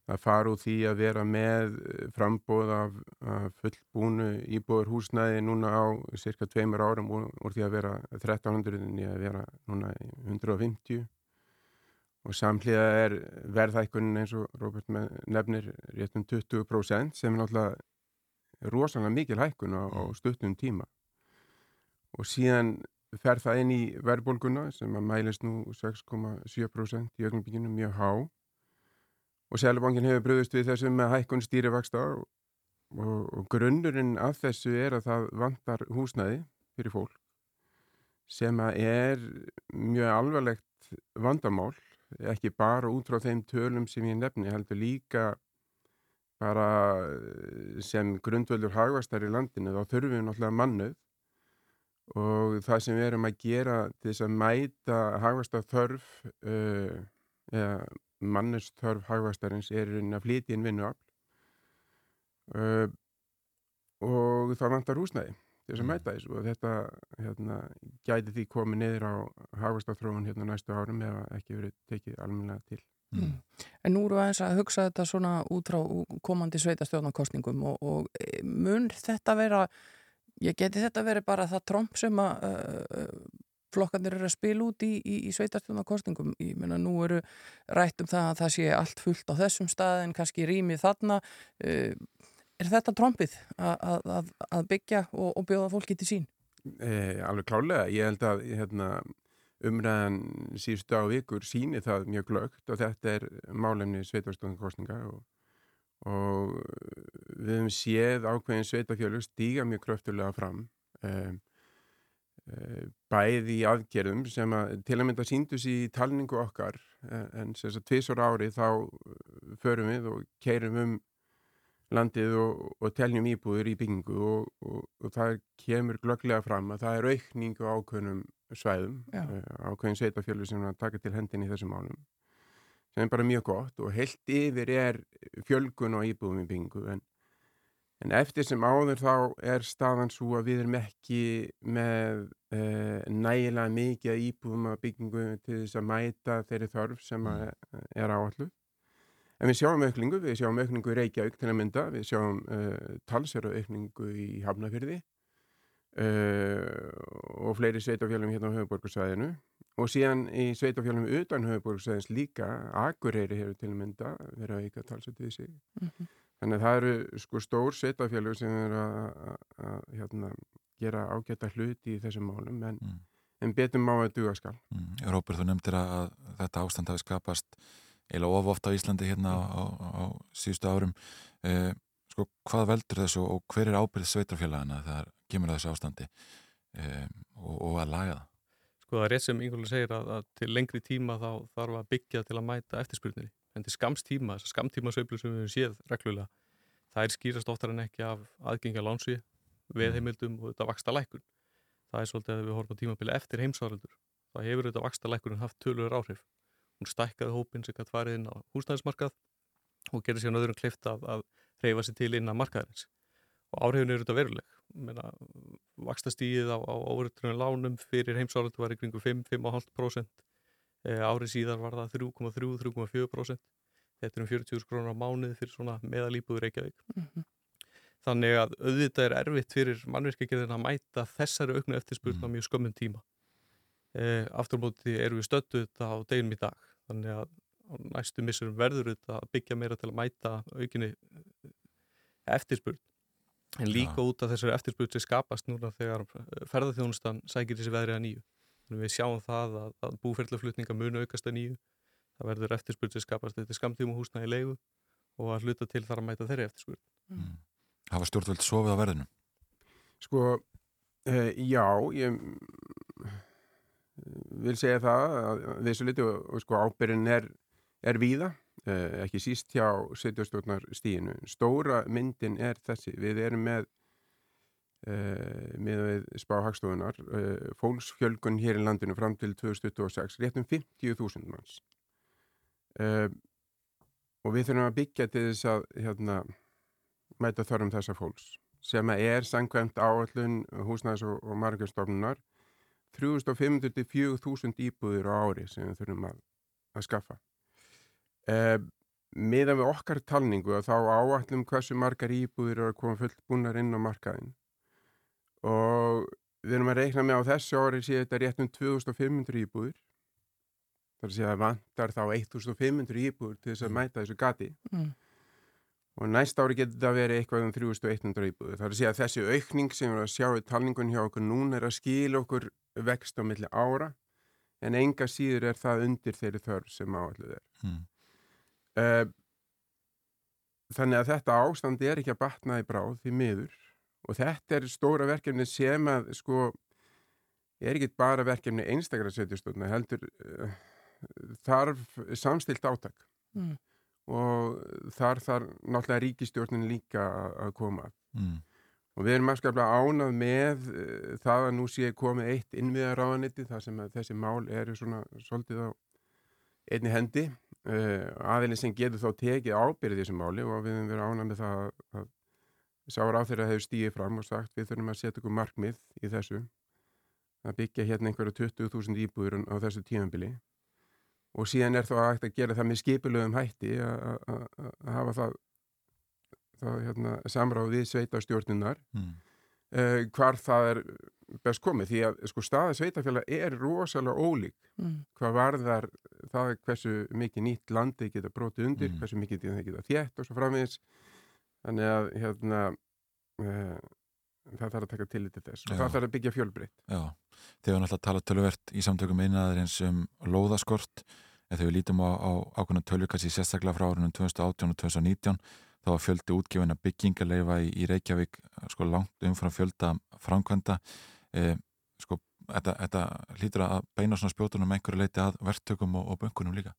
að fara úr því að vera með eh, frambóð af, af fullbúnu íbúður húsnæði núna á cirka tveimur árum úr, því að vera 1300 en að vera núna í 150 og samhliða er verðhækkunin eins og Róbert með- nefnir rétt um 20% sem er náttúrulega rosalega mikil hækkun á, á stuttum tíma. Og síðan fer það inn í verðbólguna sem að mælist nú 6,7% í ögnumbygginu mjög há. Og Sælubankin hefur bröðust við þessu með hækkun stýrivaksta og, og, og grunnurinn af þessu er að það vantar húsnæði fyrir fólk sem að er mjög alvarlegt vandamál ekki bara út frá þeim tölum sem ég nefni heldur líka bara eh, sem grundvöldur hagvastar í landinu þá þurfum við náttúrulega mannuð og það sem við erum að gera til þess að mæta hagvastar þörf uh, eða mannustörf hagvastarins er að flytja inn vinnuafl uh, og það vantar húsnæði til þess að mæta þessu. Og þetta hérna, gæti því komið niður á hagvastarþróun hérna næstu árum eða ekki verið tekið almennilega til. Mm. En nú eru aðeins að hugsa þetta svona út frá komandi sveitastjórnarkostningum og, og e, mun þetta vera, ég geti þetta verið bara það tromp sem að uh, flokkandir eru að spila út í, í, í sveitastjórnarkostningum. Ég meina nú eru rætt um það að það sé allt fullt á þessum stað en kannski rýmið þarna. Uh, er þetta trompið að, að, að byggja og, og bjóða fólki til sín? Eh, alveg klálega, ég held að hérna umræðan síðustu á vikur síni það mjög glögt og þetta er málefni sveitarstofnkostninga og, og við hefum séð ákveðin sveitafjölug stíga mjög kröftulega fram um, um, bæði í aðgerðum sem að til að mynda síndus í talningu okkar en þess að tvísor ári þá förum við og keirum um landið og, og teljum íbúður í byggingu og, og, það kemur glögglega fram að það er aukningu ákveðnum svæðum, uh, ákveðin sveitafjölu sem að taka til hendin í þessum málum sem er bara mjög gott og heilt yfir er fjölgun og íbúðum í byggingu en, en eftir sem áður þá er staðan svo að við erum ekki með uh, nægilega mikið að íbúðum að byggingu til þess að mæta þeirri þörf sem er áallu En við sjáum aukningu, við sjáum aukningu í Reykjavík til að mynda, við sjáum uh, talsverðu aukningu í Hafnafyrði uh, og fleiri sveitafjölum hérna á höfuborgarsvæðinu og síðan í sveitafjölum utan höfuborgarsvæðins líka, Akureyri hefur til að mynda verið að auka talsverðu við sig. Mm -hmm. Þannig að það eru sko stór sveitafjölu sem er að hérna, gera ágæta hluti í þessum málum en, mm. en betum má að duga skal. Mm. Róbert, þú nefndir að þetta ástand hafi skapast eiginlega of ofta á Íslandi hérna á, á, á síðustu árum eh, sko, hvað veldur þessu og hver er ábyrð sveitarfélagana þegar kemur þessu ástandi eh, og, og að laga það? Sko það er rétt sem Ingóli segir að, að til lengri tíma þá þarf að byggja til að mæta eftirspurnir en til skamstíma, þessar skamtímasveiflu sem við séð reglulega, það er skýrast oftar en ekki af aðgengja lánsi veðheimildum og þetta vaksta lækun það er svolítið að við horfum á tímabili eftir heimsvaraldur það hefur þetta vaksta lækunin haft tölur áhrif. Hún stækkaði hópin sem gæti farið inn á húsnæðismarkað og gerði sér öðrum klift að, að reyfa sér til inn á markaðarins og áhrifin eru þetta veruleg. Vakstastíðið á, á óverðunum lánum fyrir heimsáraldu var í kringu 5-5,5% e, árið síðar var það 3,3-3,4% þetta er um 40.000 krónar á mánuði fyrir svona meðalýpuður Reykjavík. Mm -hmm. þannig að auðvitað er erfitt fyrir mannverkegirðin að mæta þessari auknu eftirspurn á mjög skömmun tíma. E, aftur móti eru við stöttu þetta á deginum í dag. Þannig að næstu missurum verður þetta að byggja meira til að mæta aukinni eftirspurn en líka ja. út af þessari eftirspurn sem skapast núna þegar ferðarþjónustan sækir þessi veðri að nýju þannig við sjáum það að, að búferðlaflutninga munu aukast að nýju það verður eftirspurn sem skapast þetta skamtíma húsna í leigu og að hluta til þar að mæta þeirri eftirspurn mm. Hafa stjórnvöld sofið á verðinu? Sko, uh, já ég vil segja það að þessu liti og, og sko ábyrgin er, er víða, eh, ekki síst hjá setjastjórnar stíinu. Stóra myndin er þessi, við erum með eh, með spáhagstofunar eh, fólksfjölgun hér í landinu fram til 2026, réttum 50.000 manns eh, og við þurfum að byggja til þess að hérna, mæta þörfum þessa fólks sem er sangkvæmt áallun húsnæðis og, og margjörstofnunar 3500-4000 íbúðir á ári sem við þurfum að, að skaffa. Eh, Miðan við okkar talningu að þá áallum hversu margar íbúðir eru að koma fullt búnar inn á markaðin og við erum að reikna með á þessu ári séu þetta rétt um 2500 íbúðir. Það er að segja að vantar þá 1500 íbúðir til þess að mæta þessu gati. Mm og næst ári getur þetta að vera eitthvað um 3100 íbúðu. Það er að þessi aukning sem við erum að sjá í talningun hjá okkur núna er að skila okkur vext á milli ára en enga síður er það undir þeirri þörf sem áalluð er. Hmm. Uh, þannig að þetta ástandi er ekki að batna í bráð því miður og þetta er stóra verkefni sem að sko er ekki bara verkefni einstakra setjastofna heldur uh, þarf samstilt átak. Hmm og þar þar náttúrulega ríkistjórnin líka að, að koma Mm. og við erum afskaplega ánað með uh, það að nú sé komið eitt innviðaráðanetti þar sem að þessi mál eru svona svolítið á einni hendi aðeins sem getur þá tekið ábyrðið þessu máli og við erum verið ánað með það að, sára á þeirra hefur stíðið fram og sagt við þurfum að setja okkur markmið í þessu að byggja hérna einhverju 20.000 íbúður á þessu tímanbili og síðan er þá hægt að gera það með skipulögum hætti að- hafa það, það hérna, samráð við sveitastjórnunar Mm. uh, hvar það er best komið því að sko staða sveitafélag er rosalega ólík Mm. hvað varðar það hversu mikið nýtt landi geta brotið undir, Mm. hversu mikið það geta þétt og svo framvegis þannig að hérna uh, það þarf að taka tillit til þess og Já. það þarf að byggja fjölbreytt Já, þegar við náttúrulega tala töluvert í samtökum einaðarins um lóðaskort en þegar við lítum á, á ákveðna tölvukassi sérstaklega frá árunum 2018 og 2019 þá var fjöldi útgefina byggingaleifa í, í Reykjavík sko langt umfram fjölda framkvæmda e, sko þetta, þetta hlýtur að beina svona spjótunum einhverju leiti að verktökum og, og bönkunum líka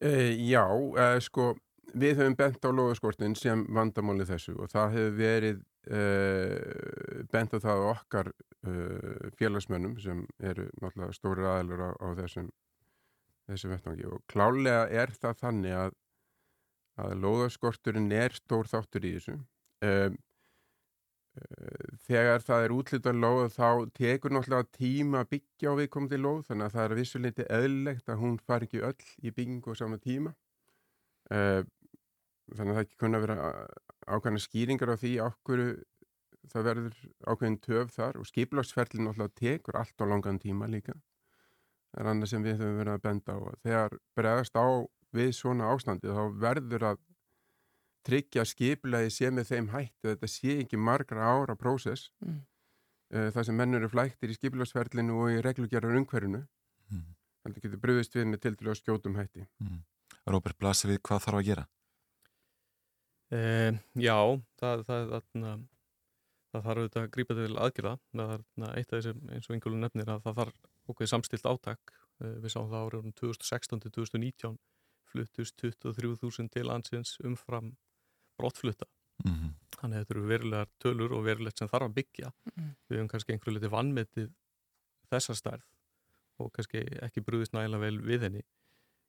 Uh, já, uh, sko, við höfum bent á lóðaskortin sem vandamáli þessu og það hefur verið bent á það okkar félagsmönnum sem eru náttúrulega stóri aðalur á, á þessum, þessum vettvangi og klálega er það þannig að, að lóðaskorturinn er stór þáttur í þessu. Um, þegar það er útlitað lóð þá tekur náttúrulega tíma að byggja á viðkomandi lóð þannig að það er vissuleiti eðlilegt að hún fari ekki öll í byggingu á sama tíma. Uh, þannig að það ekki kunna vera ákveðna skýringar á því okkur það verður ákveðin töf þar og skiplagsferlin náttúrulega tekur allt á langan tíma líka. Það er annað sem við höfum verið að benda á. Þegar bregðast á við svona ástandi þá verður að tryggja skipulagi sé með þeim hætti að þetta sé ekki margra ára prósess Mm. uh, það sem menn eru flæktir í skipulagsferlinu og í reglugjara umhverfinu Mm. heldur getur bröðist við með til til að skjótum hætti mm. Róbert blasir við hvað þarf að gera Eh, já, það, það, það, það þarf auðvitað að grípa til aðgerða. Það er na, eitt af þessum eins og yngjölu nefnir að það þarf okkur samstilt átak. Eh, við sáum það árið 2016 til 2019 fluttust 23.000 til landsins umfram brottflutta. mm -hmm. Þannig að þetta eru verulegar tölur og verulegt sem þarf að byggja. Mm. Við höfum kannski einhverju litið vannmetið þessa stærð og kannski ekki brúðist nægilega vel við henni.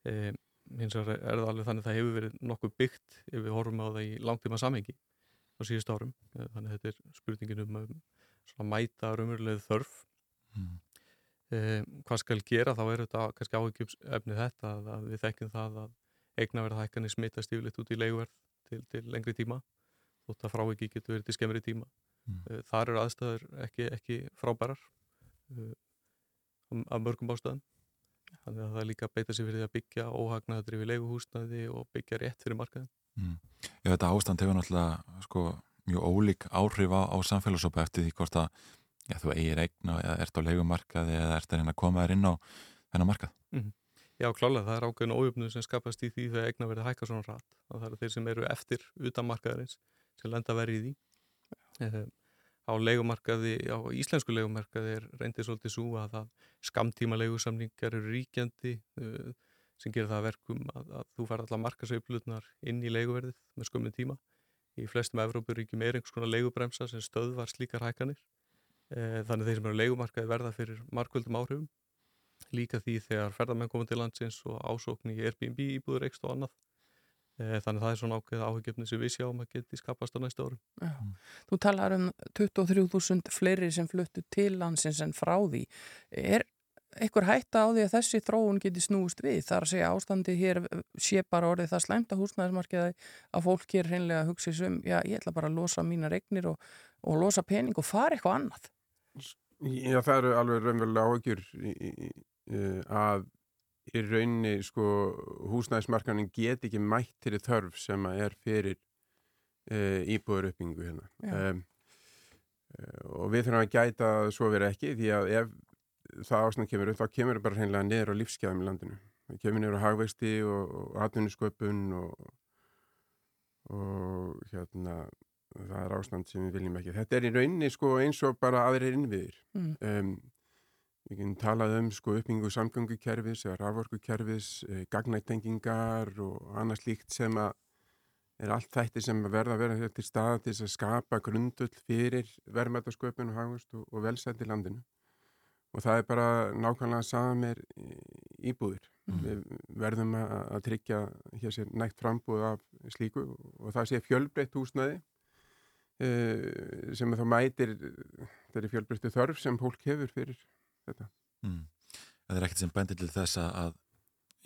E, hins vegar er það alveg þannig að það hefur verið nokkuð byggt ef við horfum á það í langtíma samhengi á síðust árum. Þannig að þetta er spurningin um, svona mæta raunverulegu þörf. Mm. E, hvað skal gera þá er þetta kannski áhyggjumsefni þetta að, að við þekkjum það að eignaverðahækkanir smitast yfirleitt út í leiguverð til, til lengri tíma þótt að fráviki getur verið til skemmri tíma. Mm. Þar eru aðstæður ekki, ekki frábærar uh, af mörgum ástæðum. Þannig að það er líka að beita sér fyrir því að byggja óhagnaður yfir leiguhúsnaði og byggja rétt fyrir markaðin. Mm. Já, þetta ástand hefur náttúrulega sko, mjög ólík áhrif á, á samfélagsópa eftir því hvort að já, þú eigir eigna eða ert á leigumarkaði eða ert að reyna að koma þér inn á þennan markað. Mm. Já, klálega, það er ákveðin ójöfnu sem skapast í því þegar eigna verið hækka svona rætt. Það er þeir sem eru eftir utan markaðarins sem lenda verið í því. Eh, á leigumarkaði, á íslensku leigumarkaði er reyndið svolítið svo að það skamtíma leigusamningar eru ríkjandi uh, sem gerir það að verkum að, að þú fær allar markasauplutnar inn í leiguverðið með skömmin tíma. Í flestum Evrópuríkjum er einhvers konar leigubremsa sem stöðvar slíkar hækkanir. Uh, þannig þeir sem eru á leigumarkaði verða fyrir markvöldum áhrifum. Líka því þegar ferðarmenn koma til landsins og ásókn í Airbnb íbúður ekst og annað. Eh, Þannig að það er svona ákveð áhugjefni sem við sjáum að geti skapast á næsta árum. Já. Þú talar um 23.000 fleiri sem fluttu til landsins en frá því. Er einhver hætta á því að þessi þróun geti snúist við? Það er að segja ástandi hér sé bara orðið það slæmt að húsnæðismarkiði að fólk hér hreinlega hugsi sem, já, ég ætla bara að losa mína regnir og, og losa pening og fara eitthvað annað. Já, það eru alveg raunverulega áhugjur í, í, í, að í rauninni sko húsnæðismarkanin get ekki mætt til þörf sem að er fyrir uh, íbúður uppbyggingu hérna. Uh, og við þurfum að gæta að svo vera ekki því að ef það ástand kemur upp þá kemur það bara hreinlega niður á lífskeðum í landinu. Það kemur niður á hagvexti og, atvinnusköpun og, og hérna það er ástand sem við viljum ekki. Þetta er í rauninni sko eins og bara aðrir innviðir. Mm. Um, við getum talað um sko uppbyggingu samgöngukerfis eða raforkukerfis, eh, gagnættengingar og annað slíkt sem að er allt þætti sem verða að vera til staða til að skapa grundull fyrir verðmættasköpun og hagust og, og velsætt í landinu. Og það er bara nákvæmlega samir íbúðir. Mm. Við verðum að, að tryggja hér sér nægt frambúð af slíku og það sé fjölbreytt húsnæði uh, sem þá mætir þeirri fjölbreyttu þörf sem fólk hefur fyrir þetta. Mm. Það er ekkert sem bendir til þess að,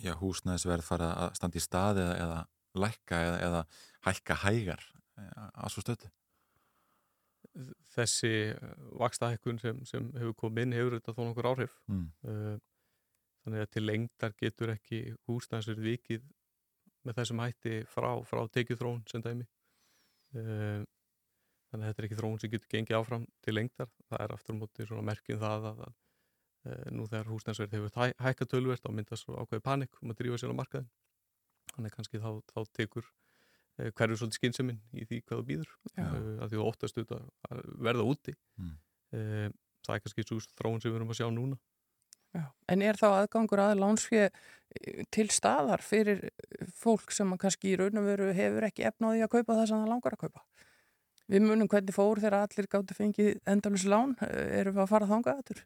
já, húsnæðisverð fara að standa í stað eða, eða lækka eða, eða hækka hægar eh, að svo stötu. Þessi vakstahækkun sem, sem hefur komið inn hefur þetta þó nokkur áhrif. Mm. Uh, þannig að til lengdar getur ekki húsnæðisverð vikið með þessum hætti frá, frá tekið þrón sem dæmi. Þannig að þetta er ekki þrón sem getur gengið áfram til lengdar. Það er aftur á móti svona merkjum það að, að, að nú þegar húsnæðisverð hefur hæ, hækkað tölvert á myndast svo ákveði panik um að drífa sér á markaðin. Þannig kannski þá, þá tekur uh, hverju svolítið skynsuminn í því hvað þú býður uh, að því þú óttast auðvitað að verða úti. Mm. Uh, það er kannski svo þróun sem við erum að sjá núna. Já. En er þá aðgangur að lánsfið til staðar fyrir fólk sem kannski í raun og veru hefur ekki efnaði að kaupa það sem það langar að kaupa? Við munum hvernig fór þegar allir gáttu fengið endalus lán, erum við að fara þangað aður?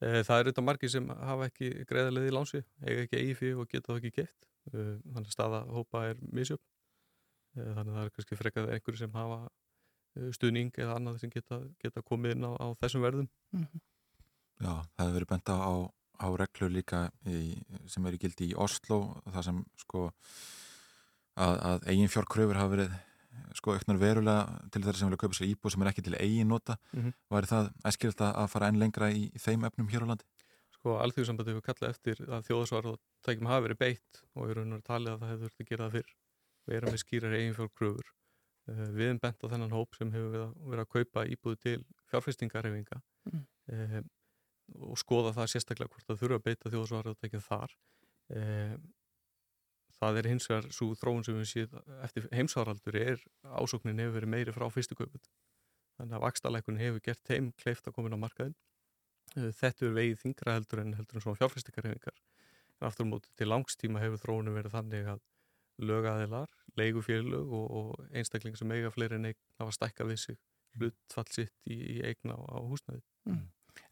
Það er auðvitað margir sem hafa ekki greiðarlega í lánsi, eiga ekki fyrir og geta það ekki geitt. Þannig að staða hópa er misjöfn. Þannig að það er kannski frekað einhverju sem hafa stuðning eða annað sem geta, geta komið inn á, á þessum verðum. Mm -hmm. Já, það hefur verið benda á, á reglur líka í, sem eru gildi í Oslo það sem sko að, að eigin fjárkröfur hafa verið sko auknar verulega til þeirra sem vilja kaupa sér íbúð sem er ekki til eigin nota mm -hmm. væri það æskilt að fara enn lengra í, í þeim efnum hér á landi? Sko alþjóðsambandi hefur kallað eftir að þjóðsvar og tækjum hafa verið beitt og er raunar talið að það hefur þurft að gera það fyrr vera með skýrar eigin fjárkröfur við erum bent á þennan hóp sem hefur verið að kaupa íbúð til fjárfestingarhefinga mm. um, og skoða það sérstaklega hvort það þurfa að beita e, það er hins vegar svo þróun sem við séum eftir heimsvaraldur er ásóknin hefur verið meiri frá fyrstu kauput þannig að vakstalækun hefur gert heim kleift að koma inn á markaðin e, þetta er vegið þingra heldur en heldur en svona fjárfæstingarhefingar en aftur móti til langstíma hefur þróunum verið þannig að lögaðilar, leigufélög og, og einstaklingar sem eiga fleiri en eign hafa stækka við sig hlutfall sitt í, í eigna á, á húsnæði. Mm.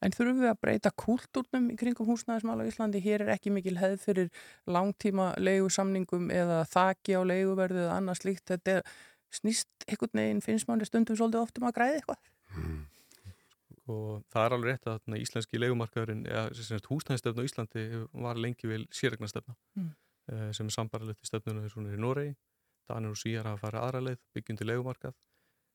En þurfum við að breyta kúltúrnum í kringum húsnæðismála í Íslandi? Hér er ekki mikil hefð fyrir langtíma leigusamningum eða þaki á leiguverðu eða annað slíkt. Þetta er snýst einhvern veginn finnst manni stundum svolítið oftum að græði eitthvað. Mm. Og það er alveg rétt að þarna, íslenski leigumarkaðurinn, eða húsnæðistefn á Íslandi var lengi vel sérregnastefna mm. sem er sambarlegt í stefnunum þess að hún er í Noregi. Danir og Svíjar hafa farið aðra leið, byggjum til leigumarkað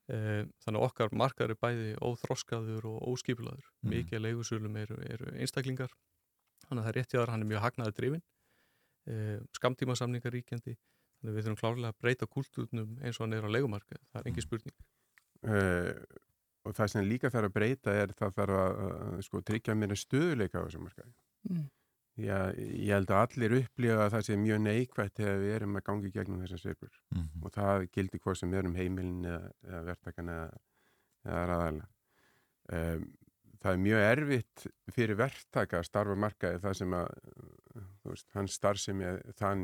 þannig að okkar markaður er bæði óþroskaður og óskipilaður mm. mikið leigusölum eru, eru einstaklingar. Þannig að það er rétt í aðra hann er mjög hagnaði drifin skamtíma samningar ríkjandi. Þannig að við þurfum klárlega að breyta kultúrnum eins og hann er á leigumarkað, það er engin spurning. Uh, og það sem líka þarf að breyta er það þarf að, að sko, tryggja mér stöðuleika á þessum markaði. Mm. Já, ég held að allir upplifa að það sé mjög neikvægt þegar við erum að gangi gegnum þessar sveipur mm -hmm. og það gildir hvað sem við erum heimilin eða, eða verktakan eða, ræðalega. Um, það er mjög erfitt fyrir verktaka að starfa markaði það sem að veist, hans starf sem er þann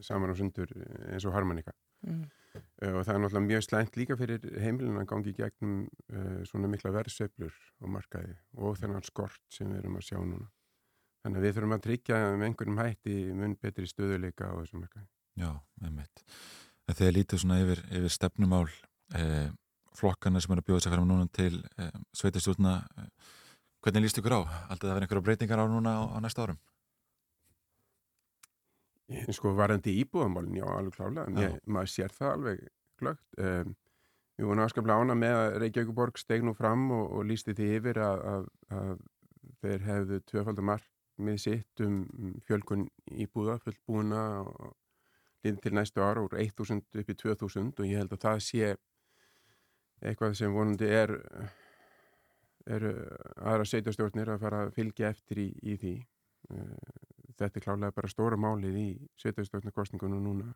saman og sundur eins og harmonika. Mm. Uh, og það er náttúrulega mjög slæmt líka fyrir heimilin að gangi gegnum uh, svona mikla verðsveiflur á markaði og þennan skort sem við erum að sjá núna. Þannig að við þurfum að tryggja með einhverjum hætti mun betri stöðuleika á þessum markaði. Já, einmitt. Þegar lítið svona yfir, yfir stefnumál eh, flokkana sem er að bjóða sér fram núna til eh, sveitastjórna eh, hvernig líst ykkur á? Aldrei það verið einhverja breytingar á núna á, á næsta árum? Ég, sko varandi íbúðamálin, já, alveg klálega. Mér, maður sér það alveg glögt. Um, við vorum afskaplega ána með að Reykjavíkuborg steg nú fram og, og lísti því yfir að, að, að þeir hefðu tvöfaldamark með sitt um fjölkun íbúða, fullbúna og liðin til næstu ára úr 1000 upp í 2000 og ég held að það sé eitthvað sem vonandi er er aðra sveitastjórnir að fara að fylgja eftir í, í því. Þetta er klálega bara stóra málið í sveitastjórnarkostningunum núna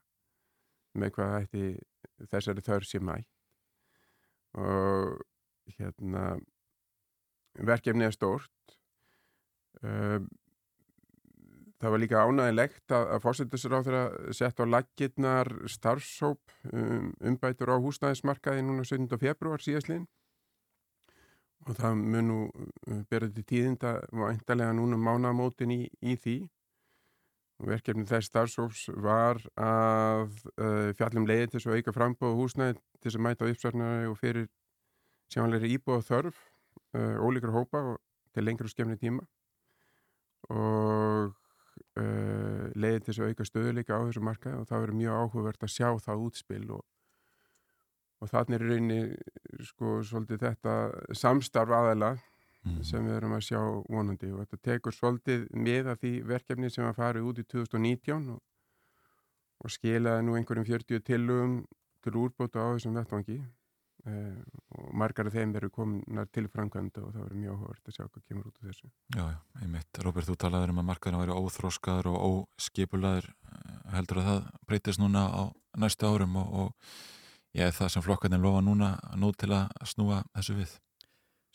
með hvað ætti þessari þörf sé mætt. Og hérna verkefni er stórt. Um, það var líka ánægilegt að, að fórsetisráð þeirra sett á laggirnar starfsóp um, umbætur á húsnæðismarkaði núna 17. februar síðastliðin og það mun nú uh, berið til tíðinda og eindalega núna mánamótin í, í því verkefni þess starfsóps var að uh, fjallum leiði til að auka frambóð húsnæði til að mæta uppsvarnari og fyrir sjánleiri íbúð þörf uh, ólíkra hópa til lengri og skemmni tíma og uh, leiði til þess að auka stöðuleika á þessu markaði og það verður mjög áhugavert að sjá það útspil og, og þannig er rauninni sko svolítið þetta samstarf aðela sem við erum að sjá vonandi og þetta tekur svolítið með að því verkefni sem að fara út í 2019 og, og skilaði nú einhverjum 40 tillögum til úrbóta á þessum vettvangi. eh, og margar af þeim eru kominar til framkvæmda og það verður mjög áhugavert að sjá hvað kemur út af þessu. Já, já, einmitt. Róbert, þú talaður um að markaðurinn væri óþróskaður og óskipulaður. Heldur að það breytist núna á næstu árum og, og ég er það sem flokkarnir lofa núna nú til að snúa þessu við?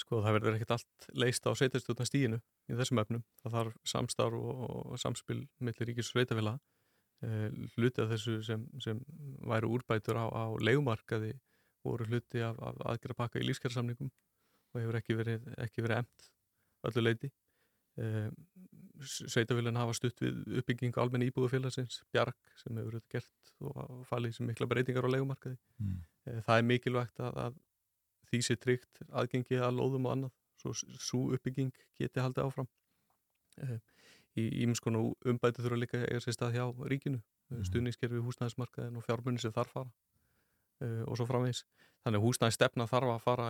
Sko það verður ekkert allt leist á sveitarstjórna stíinu í þessum öfnum. Það þarf samstarf og, og samspil millir ríkis sveitafélag. Eh, hluti af þessu sem, sem væru úrbætur á, á legumarkaði voru hluti af, af aðgerra pakka í lífskjærasamningum og hefur ekki verið, ekki verið emt öllu leiti. Eh, Sveitafélagin hafa stutt við uppbyggingu almenni íbúðufélagsins, Bjarg sem hefur verið gert og falið sem mikla breytingar á legumarkaði. Mm. Eh, það er mikilvægt að, að því sé tryggt aðgengi að lóðum og annað svo svo uppbygging geti haldið áfram uh, í ímskonu umbæti þurfa líka að eiga sér stað hjá ríkinu mm. stuðningskerfi húsnæðismarkaðin og fjármunni sem þarf fara og svo framvegis þannig að húsnæðistefna þarf að fara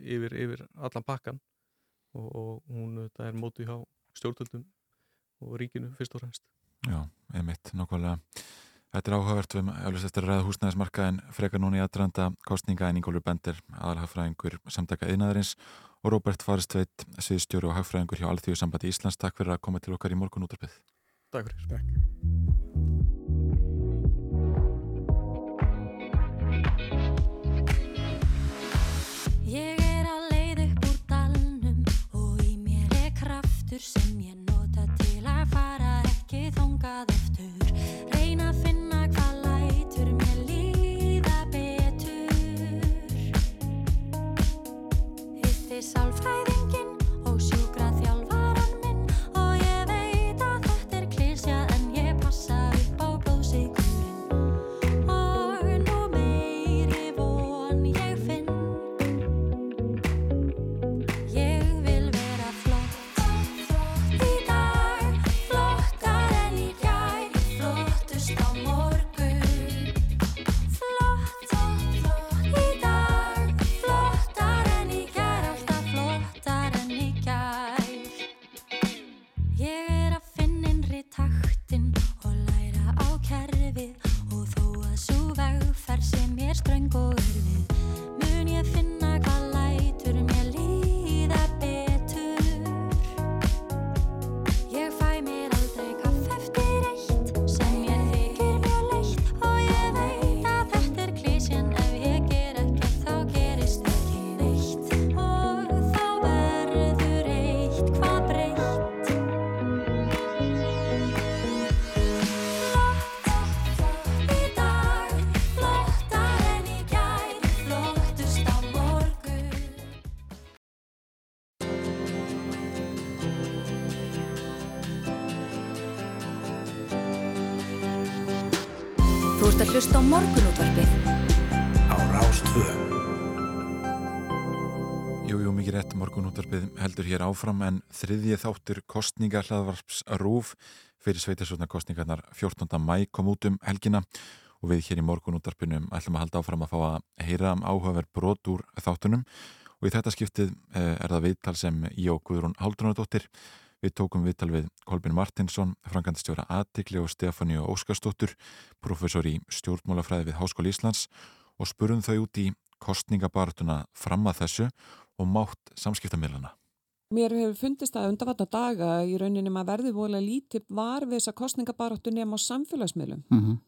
yfir, yfir allan pakkan og, og hún það er mótið hjá stjórnvöldum og ríkinu fyrst og fremst Já, einmitt, nokkvæmlega Þetta er áhugavert við eflust eftir að ræða húsnæðismarkaðin frekar núna í aðranda kostninga en Ingólfur Bender, aðalhagfræðingur samtaka yðnaðarins og Róbert Faristveit sviðstjóri og hagfræðingur hjá Alþjóðu sambandi Íslands. Takk fyrir að koma til okkar í morgun útarpið. Takk fyrir. Takk. Hlusta á morgunútvarpið. á Rástvö. Jú, jú, mikið rétt morgun útarpið heldur hér áfram en þriðji þáttur kostninga hlaðvarps rúf fyrir sveitasvotna kostningarnar 14. mæ kom út um helgina og við hér í morgun útarpinum ætlum að halda áfram að fá að heyra um áhugaverð brot úr þáttunum og í þetta skiptið eh, er það viðtal sem ég og Guðrún Haldrunadóttir Við tókum viðtal við Kolbin Martinsson, frangandistjóra Atikli og Stefáníu Óskarsdóttur, professor í stjórnmálafræði við Háskóli Íslands og spurum þau út í kostningabartuna fram að þessu og mátt samskiptamilana. Mér hefur fundist að undarvatna daga í rauninni maður verði vola lítið var við þessa kostningabaráttu nefn á samfélagsmiðlum Mm -hmm.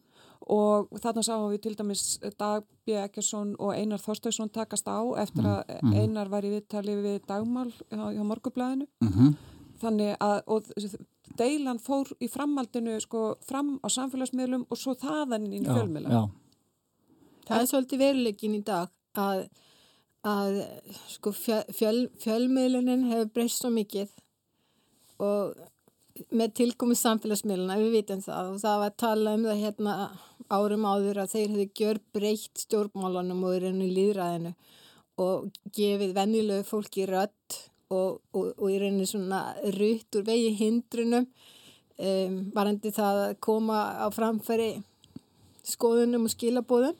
og þarna sáum við til dæmis Dag B. Ekkersson og Einar Þorstauðsson takast á eftir að Mhm. Einar var í viðtali við dagmál hjá, hjá morgublaðinu Mhm. Þannig að og deilan fór í framhaldinu sko fram á samfélagsmiðlum og svo þaðan inn í fjölmiðla. já. Það er svolítið veruleikin í dag að, að sko fjöl, fjöl, fjölmiðlunin hefur breyst svo mikið og með tilkomi samfélagsmiðluna, við vitum það og það var að tala um það hérna árum áður að þeir hefðu gjör breytt stjórnmálunum og í rauninu líðræðinu og gefið venjulegu fólki rödd og, og, og í rauninu svona rutt úr vegi hindrunum um, varandi það að koma á framfæri skoðunum og skilabóðum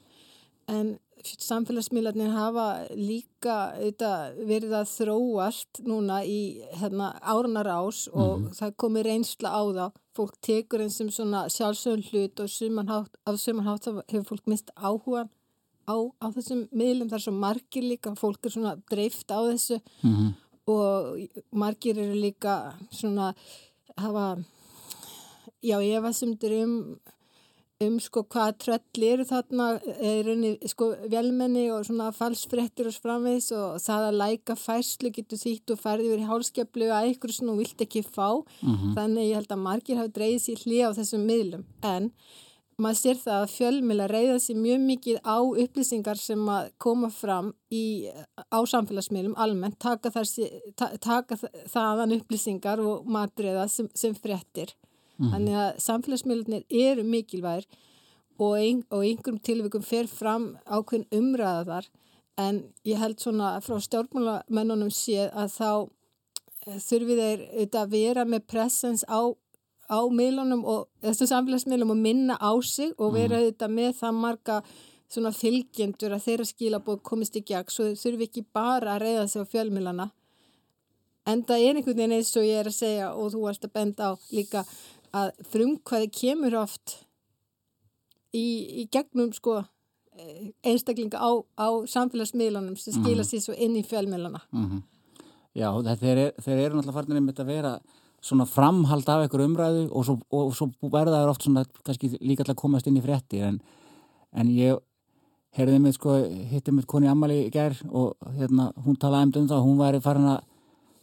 en samfélagsmiðlarnir hafa líka auðvitað, verið að þróast núna í hérna, árunar ás og Mhm. það komi reynsla á það fólk tekur eins sem svona sjálfsögn hlut og sumanhátt, af sumanhátt þá hefur fólk mist áhugan á, á þessum miðlum, það er svo margir líka fólk er svona dreift á þessu Mhm. Og margir eru líka svona hafa já, efasemdur um um sko hvað tröll eru þarna er raunni sko velmenni og svona falsfrettir og framvegs og það að læka færslu getur þýtt og færði verið hálskeplu að ykkur þú vilt ekki fá Mhm. þannig ég held að margir hafi dreigið sér hlið á þessum miðlum en maður sér það að fjölmila reyða sér mjög mikið á upplýsingar sem að koma fram í, á samfélagsmiðlum almennt, taka, þar, sé- ta, taka þaðan upplýsingar og matriða sem, sem frettir Mhm. Þannig að samfélagsmiðlunir eru mikilvægir og, ein, og einhverjum tilvikum fer fram ákveðin umræða þar en ég held svona frá stjórnmálamennunum séð að þá eh, þurfi þeir auðvitað að vera með presens á, á miðlunum og þessu samfélagsmiðlum og minna á sig og vera auðvitað með það marga svona fylgjendur að þeirra skilabóð komist í gegn svo þau þurfi ekki bara að reyða sig á fjölmiðlana en það er einhvern veginn eins og ég er að segja og þú varst að benda á líka að frumkvæði kemur oft í, í gegnum sko einstaklinga á, á samfélagsmiðlunum sem skila Mhm. sér svo inn í fjölmiðluna. Mhm. Já, það, þeir, er, þeir eru náttúrulega farnir einmitt að vera svona framhald af einhver umræðu og svo, og svo verða það oft svona kannski líka að komast inn í fréttir en, en ég heyrði mig sko, hitti mig koni Amali í gær og hérna, hún talaði um það hún væri farin að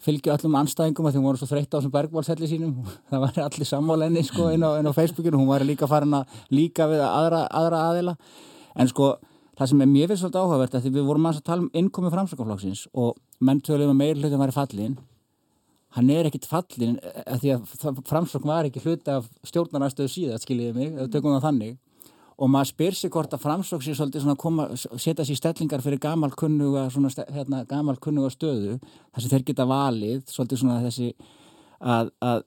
fylgja öllum anstæðingum að því hún voru svo þreytt á þessum bergválselli sínum. Það væri allir sammálenni sko inn á, inn á Facebookinu, hún væri líka farin að líka við aðra, aðra aðila. En sko það sem er mér finnst svolítið áhugavert að því við vorum að tala um innkomi framsakaflokksins og menn tölum að meir hlutin væri fallin hann er ekkit fallin að því að framsokn var ekki hluti af stjórnarnastöðu síðan, skiljiði mig, við tökum það þannig. Og maður spyr sig hvort að framsokn sé svolítið svona koma, setja sér stellingar fyrir gamal kunnuga, svona, hérna, gamal kunnuga stöðu, þar sem þeir geta valið svolítið svona þessi að, að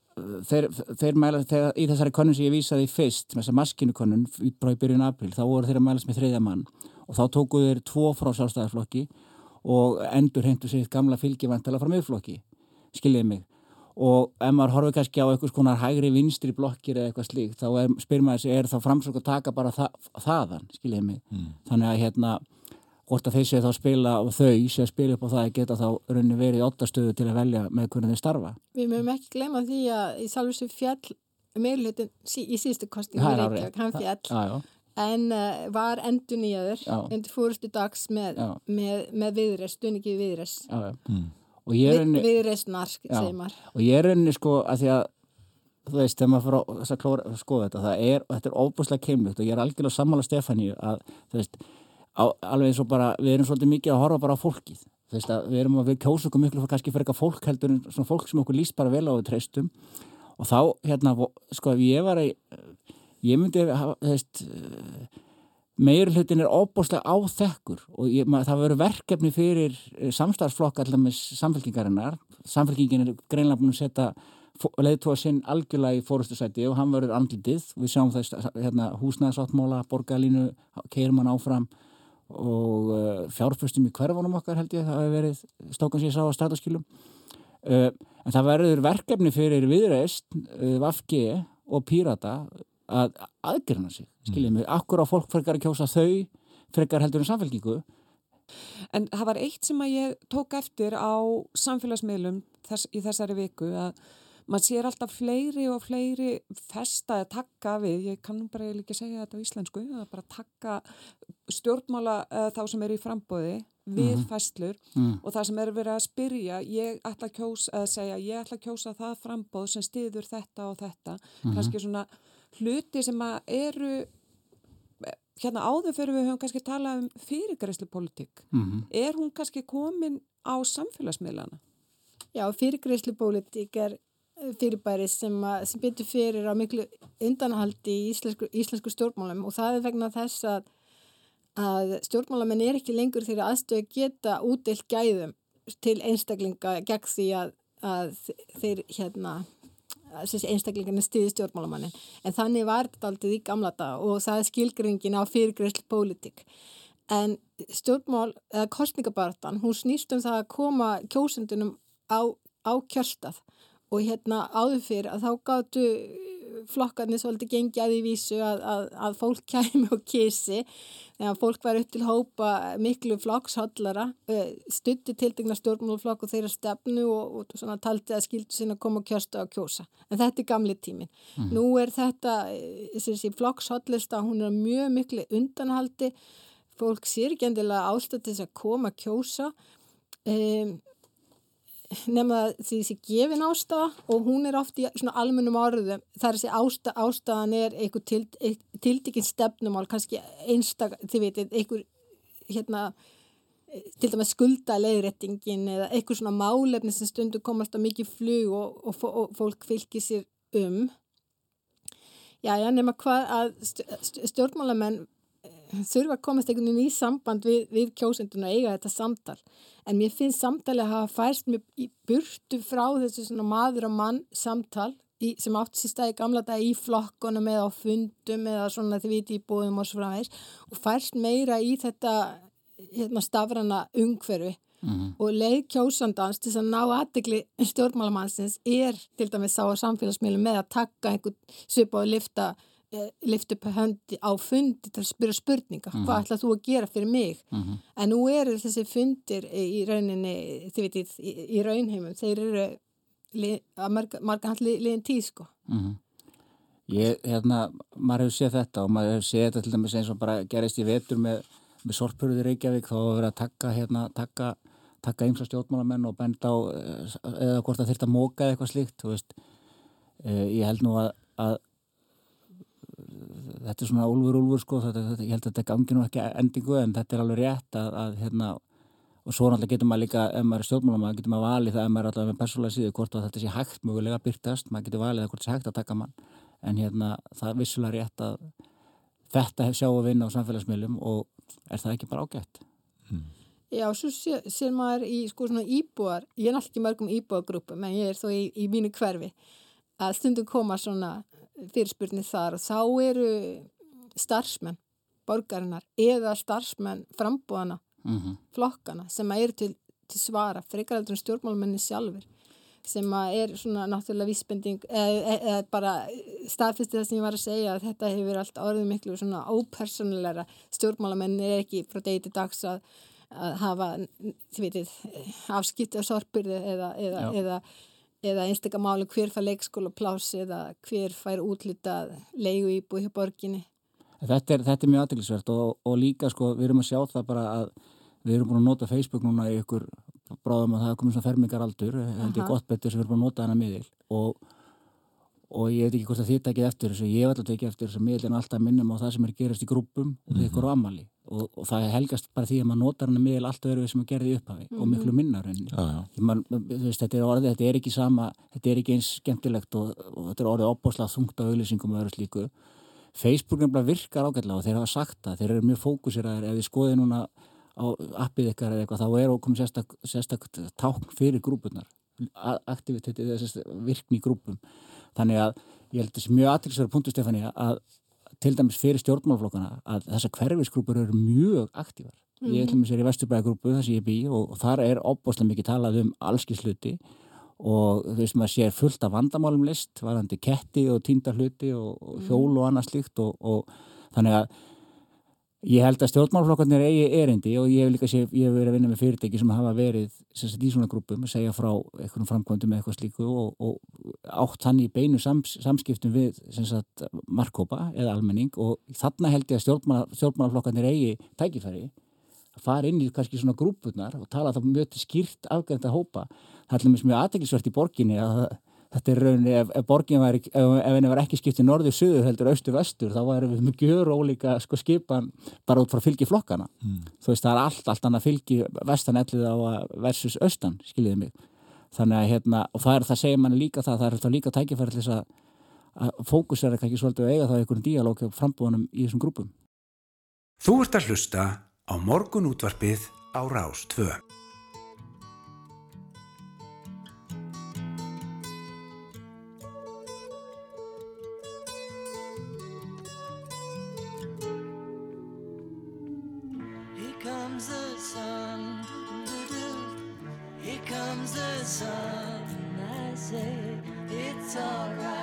þeir, þeir mæla þegar, í þessari konun sem ég vísaði fyrst þessar maskinukonun í bara í byrjun april þá voru þeir að mælast með þriðja mann. Og þá tókuðu þeir tvo frá sjálfstæðarflokki og endur heimtu sér gamla fylgjavantala frá miðflokki skiljiði mig. Og ef maður horfið kannski á eitthvað konar hægri vinstri blokkir eða eitthvað slíkt þá er, spyr maður sig, er þá framsök að taka bara það, þaðan, skiljiði mig? Mm. þannig að hérna hvort að þeir séu þá spila og þau séu að spila upp á það að geta þá rauninni verið í ottastöðu til að velja með hvernig þeir starfa. Við mögum ekki glema því að í sjálfsög fjall meirlutin í síðustu í er Reykjavík, hann fjall já, en uh, var endur nýjaður undir fórustu dags með, með, með viðreist, já. og ég er rauninni viðreistnar, Já. segir maður og ég er rauninni sko að því að þú veist, þegar maður fyrir að að klóra, skoða þetta, það er, og þetta er óbúslega keimlugt og ég er algjörlega sammála Stefáníu að þú veist, á, alveg eins og bara við erum svolítið mikið að horfa bara á fólkið þú veist að við erum að við kjósa okkur miklu kannski fyrir eitthvað fólk heldur en svona fólk sem okkur líst bara vel á við treystum og þá, hérna, sko ef ég var að ég myndi þú veist meir hlutin er óbúslega áþekkur og ég, mað, það verður verkefni fyrir samstarfsflokk allar með samfélkingarinnar samfélkingin er greinlega búin að setja leiðtóa sinn algjörlega í fórustusæti og hann verður andlitið. Við sjáum þess hérna, húsnæðsáttmála, borgarlínu keirum hann áfram og uh, fjárfustum í hverfunum okkar held ég það hefur verið stókan sem ég sá á stataskilum uh, en það verður verkefni fyrir viðreist, uh, Vafge og Pírata að aðgerna sig, skiljið mig, akkur á fólk frekar að kjósa þau, frekar heldur en samfélkingu En það var eitt sem að ég tók eftir á samfélagsmiðlum þess, í þessari viku að maður sér alltaf fleiri og fleiri festa að takka við, ég kann nú bara ekki segja þetta á íslensku, að bara takka stjórnmála uh, þá sem eru í frambóði við Mhm. fæslur Mm. og það sem er verið að spyrja, ég ætla að kjósa, að segja, ég ætla að kjósa það frambóð sem stiður þetta og þetta, Mhm. kannski svona hluti sem að eru, hérna áður fyrir við höfum kannski talað um fyrirgræslu politík. Mhm. Er hún kannski komin á samfélagsmiðlana? Já, fyrirgreyslu pólitík er eh, fyrirbæri sem, að, sem byttur fyrir á miklu undanhaldi í íslensku, íslensku stjórnmálum og það er vegna þess að, að stjórnmálamenn er ekki lengur þeirra aðstöðu að geta útilt gæðum til einstaklinga gegn því að, að þeir hérna einstaklingarnir stiði stjórnmálamannin en þannig var þetta aldrei í gamla dag og það er skilgringin á fyrirgreyslu pólitík. En stjórnmál eða kostningabartan, hún snýst um það að koma kjósundunum á, á kjörstað. Og hérna áður fyrir að þá gáttu flokkarnir svolítið gengi að því vísu að, að, að fólk kæmi og kísi þegar fólk var upp til hópa miklu flokkshallara stutti tiltegna stjórnmáluflokk og þeirra stefnu og, og svona taldi að skildu sinna koma og kjörsta og kjósa en þetta er gamli tímin. Mhm. Nú er þetta þessi flokkshallista hún er mjög miklu undanhaldi fólk sér ekki endilega ástæð til þess að koma að kjósa um, nema því þessi gefin ástæða og hún er oft í svona almennum orðum þar þessi ástæð, ástæðan er einhver til, tildikinn stefnumál kannski einstak, þið veitir, einhver hérna til dæmis skulda leiðréttingin eða einhver svona málefni sem stundu komast á mikið flug og, og, og fólk fylgir sér um. Já, já, nema hvað að stjórnmálamenn þurfa að komast einhvern veginn í samband við, við kjósenduna að eiga þetta samtal en mér finnst samtali að hafa færst mér í burtu frá þessu svona maður og mann samtal í, sem átt sér stæði gamla dag í flokkunum eða á fundum eða svona þið viti í búðum og svo framvegs og færst meira í þetta hérna, stafrana umhverfi Mhm. og leið kjósandans til þess að ná aðdegli stjórnmálamannsins er til dæmis sá á samfélagsmiðlum með að taka einhvern svipa og lifta lift upp höndi á fundi til að spyrja spurninga, Mhm. hvað ætlað þú að gera fyrir mig Mhm. en nú eru þessi fundir í rauninni, þið veitir í, í raunheimum, þeir eru að marga, marga hann liðin tíð sko Mhm. Ég, hérna, maður hefur séð þetta og maður hefur séð þetta til dæmis eins og bara gerist í vetur með, með sorpurður í Reykjavík þá hefur verið að taka, hérna, taka, taka ymsa stjórnmálamenn og benda á eh, eða hvort það þurft að móka eða eitthvað slíkt, þú veist. Eh, ég held nú að, að þetta er svona úlfur úlfur sko, þetta, þetta, ég held að þetta gangi nú ekki endingu en þetta er alveg rétt að, að hérna, og svo náttúrulega getur maður líka, ef maður er stjórnmálamæður, getur maður valið það ef maður er alltaf með persónulega síðu hvort þetta sé hægt mögulega byrtast, maður getur valið að hvort það sé hægt að taka mann, en hérna það er vissulega rétt að þetta hef sjáu að vinna á samfélagsmiðlum og er það ekki bara ágætt? Já, svo sé, sér maður í sko svona íbúar, ég er náttúrulega ekki mörgum íbúagrúpum en ég er þó í, í mínu hverfi að stundum koma svona fyrirspurnir þar og þá eru starfsmenn borgarinnar eða starfsmenn frambúðana Mhm. flokkana sem að eru til, til svara frekar heldur en stjórnmálmenni sjálfur sem að er svona náttúrulega vísbending eða, eða bara staðfyrst það sem ég var að segja að þetta hefur allt orðið miklu svona ópersonleira stjórnmálamenni er ekki frá degi til dags að, að hafa, þið veitir afskipt af sorpurði eða, eða, eða, eða einstakar máli hver fær leikskóla plás eða hver fær útlitað leigu íbúi hjá borginni Þetta er, þetta er mjög aðeinsvært og, og líka sko við erum að sjá það bara að við erum búin að nota Facebook núna í ykkur bráðum að það er komið svona fermingar aldur held ég Aha. gott betur sem við erum búin að nota hana miðil og, og ég veit ekki hvort að þið takið eftir þessu, ég hef alltaf tekið eftir þessu miðil en alltaf minnum á það sem er að gerast í grúpum og Mhm. ykkur á ammali og, og það helgast bara því að maður notar hana miðil allt öðru sem að gerði í upphafi og Mhm. miklu minna rauninni. Já, já. Því Man, þú veist, þetta er orðið, þetta er ekki sama þetta er ekki eins skemmtilegt og, og þetta er orðið opbáslega þungt á auðlýsingum og öðru slíku Facebook nefnilega virkar ágætlega og þeir hafa sagt það, þeir eru mjög fókuseraðir ef þið skoðið núna á appið ykkar eða eitthvað, þá er okkur sérstak, sérstak tákn fyrir grúpunar aktiviteti þess virkni í grúpum þannig að ég held þessi mjög aðtilsverður punktu Stefani að til dæmis fyrir stjórnmálflokkana að þessar hverfisgrúpur eru mjög aktívar Mhm. ég ætlum að sér í Vesturbæðagrúpu þar sem ég bý og, og þar er opbáslega mikið talað um allskisluti og þú veist maður sér fullt af vandamálum list varandi ketti og týnda hluti og, og hjól og annað slíkt og, og þannig að ég held að stjórnmálflokkarnir eigi erindi og ég hef líka sé, ég hef verið að vinna með fyrirtæki sem hafa verið sagt, í svona grúpum að segja frá einhvernum framkvæmdum eða eitthvað slíku og, og átt þannig í beinu sams, samskiptum við sagt, markkópa eða almenning og þarna held ég að stjórnmál, stjórnmálflokkarnir eigi tækifæri að fara inn í kannski svona grúpunar og tala þá mjög skýrt afgænta hópa. Það er mjög aðteglisvert í borginni að þetta er rauninni ef, ef borgin var, ef, ef henni var ekki skipt í norður, suður heldur, austur, vestur þá varum við með gjör ólíka sko skipan bara út frá fylgi flokkana. Mm. Þú veist það er allt, allt annað fylgi vestan ellið á að versus austan, skiljiði mig. Þannig að hérna, og það er það segir manni líka það, það er þetta líka tækifæri til þess að, að fókusera kannski svolítið og eiga það einhverjum díalóg og frambúðanum í þessum grúpum. Þú ert að hlusta á morgun útvarpið á Rás 2. Comes the sun, here comes the sun. I say it's alright.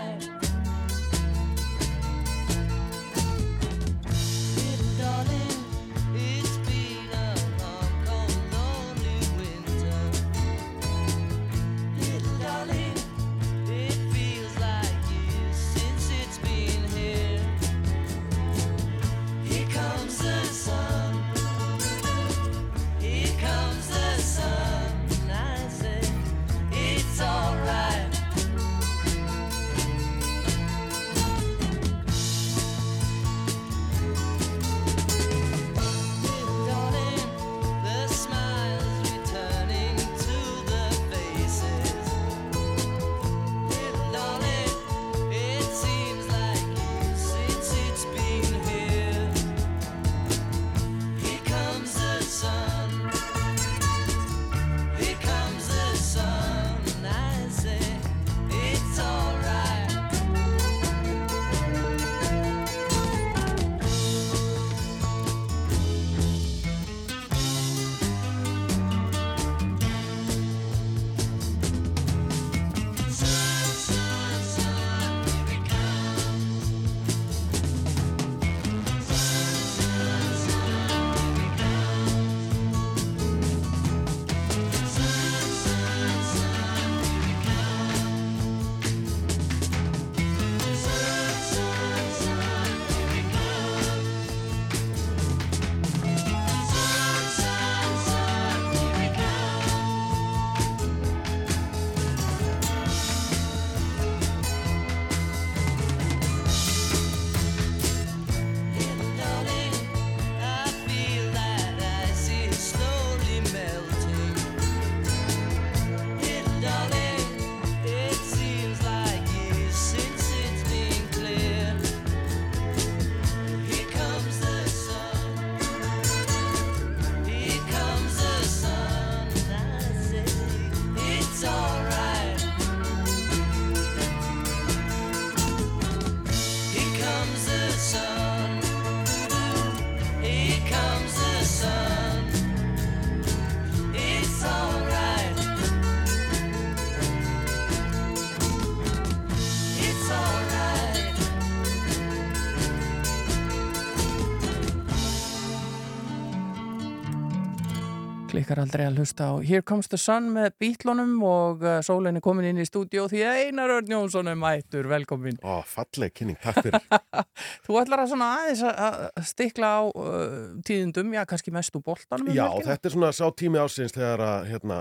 Klikkar aldrei að hlusta á Here Comes the Sun með bítlunum og uh, sólinni komin inn í stúdíó því að Einar Örn Jónsson er mættur, velkomin. Ó, falleg kynning, takk fyrir. Þú ætlar að svona aðeins að- stikla á uh, tíðindum, já, kannski mest úr boltanum. um Já, helgina. þetta er svona sá tími ásins þegar að hérna,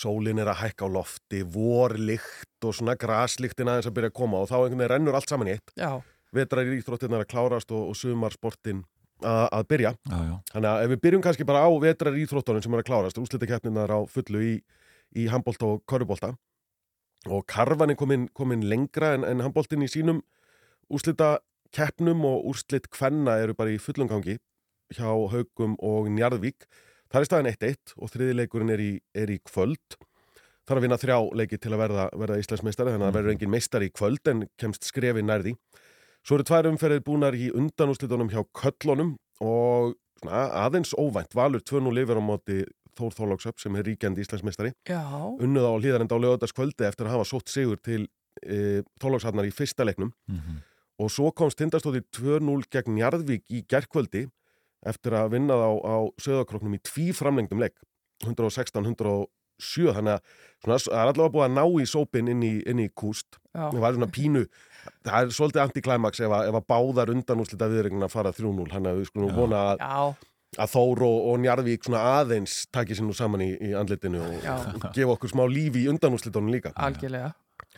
sólin er að hækka á lofti, vorlikt og svona graslíktin aðeins að byrja að koma og þá einhvern veginn rennur allt saman í eitt. Já. Vetrar í íþróttirnar að klárast og, og sumarsportin að, byrja. Já, já. Þannig að ef við byrjum kannski bara á vetrar íþróttunum sem er að klárast, úslitakeppninar á fullu í, í handbólt og körubólta og karvan er komin, komin lengra en, en handbóltin í sínum úslitakeppnum og úrslit kvenna eru bara í fullum gangi hjá Haugum og Njarðvík. Það er staðin 1-1 og þriðileikurinn er í, er í kvöld. Er að vinna þrjá leiki til að verða, verða Íslandsmeistari, þannig að það verður engin meistari í kvöld en kemst skrefi nærði. Svo eru tvær umferðir búnar í undanúslitunum hjá köllunum og svona, aðeins óvænt valur 2-0 yfir á móti Þór Þorlóksöp sem er ríkjandi Íslandsmeistari. Já. Unnuð á hlýðarenda á lögadaskvöldi eftir að hafa sótt sigur til e, Þorlóksharnar í fyrsta leiknum og svo komst tindastóði 2-0 gegn Njarðvík í gerkvöldi eftir að vinna það á, á söðakroknum í tví framlengdum leik 116-107 þannig að svona, það er allavega búið að ná í sópin inn í, inn í kúst Já. það var svona pínu það er svolítið antiklæmaks ef, að- ef að báðar undanúslita viðregnina fara 3-0 þannig að við skulum vona að, að Þór og, og Njarðvík svona aðeins taki sér nú saman í, í andlitinu og, og gefa okkur smá lífi í undanúslitunum líka. Algjörlega.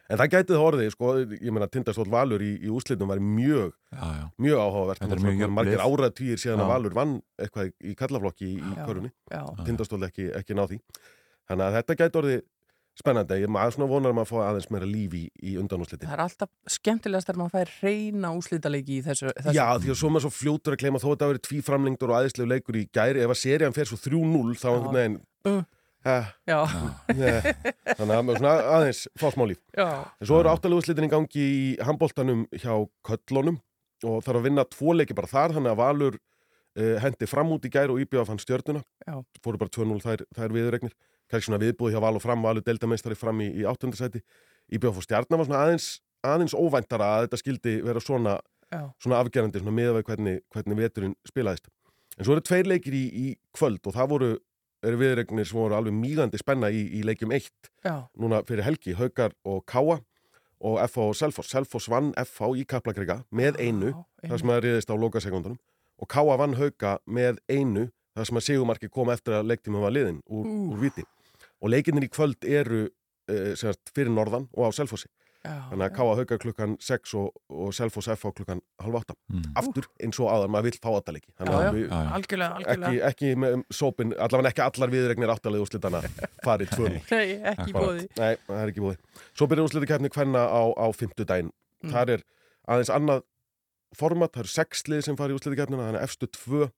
En það gætið orðið, sko, ég meina Tindastóll Valur í, í úslitum var mjög, já, já. mjög áhugavert. Er mjög Margir áratýr síðan að Já. Valur vann eitthvað í kallaflokki í, í körunni. já. Tindastóll ekki, ekki ná því. Þannig að þetta gæti orðið spennandi. Ég maður svona vonar að maður fá aðeins meira lífi í, í undanúslitin. Það er alltaf skemmtilegast þegar maður fær reyna úslítaleiki í þessu. þessu. Já, því að svo maður svo fljótur að gleyma þó að þetta hafi verið tvíframlengdur og aðeinslegu leikur í gæri ef að serían fer svo 3-0 þá einhvern veginn Uh. uh, Já. Nei, þannig að maður svona aðeins fá smá líf Já. en svo eru áttalegu slitin í gangi í handbóltanum hjá köllunum og þarf að vinna tvo leiki bara þar þannig að Valur uh, hendi fram út í gæri og íbjöða fann stjörnuna Já. fóru bara 2-0 þær, þær viðregnir kannski svona viðbúði hjá Val og fram Valur deildameistari fram í, í áttundasæti íbjöða fór stjarnar var svona aðeins, aðeins óvæntara að þetta skildi vera svona Já. svona afgerandi, svona við hvernig, hvernig veturinn spilaðist. En svo eru tveir leikir í, í kvöld og það voru eru viðregnir sem voru alveg mýgandi spenna í, í leikjum eitt Já. núna fyrir helgi, Haukar og Káa og FH og Selfoss. Selfoss vann FH í Kaplakrika með einu þar sem það riðist á lokasekundunum og Káa vann Hauka með einu þar sem að Sigumarki kom eftir að leiktíma var liðin úr, úr viti. Og leikinnir í kvöld eru uh, sagt, fyrir norðan og á Selfossi. Já, Þannig að Káa Hauka klukkan 6 og, og Selfoss FH klukkan halv 8. Mm. Aftur eins og áðan, maður vill fá áttaleiki. Já, já, algjörlega, algjörlega. Ekki, ekki með sópin, allavega ekki allar viðregnir áttalegi úrslitana farið tvönu. Nei, ekki í boði. Nei, það er ekki í bóði. Svo byrjar úrslitakeppni hvenna á, á fimmtudaginn. Mm. Það er aðeins annað format, það eru sex lið sem fara í úrslitakeppnina, þannig að efstu tvö Já.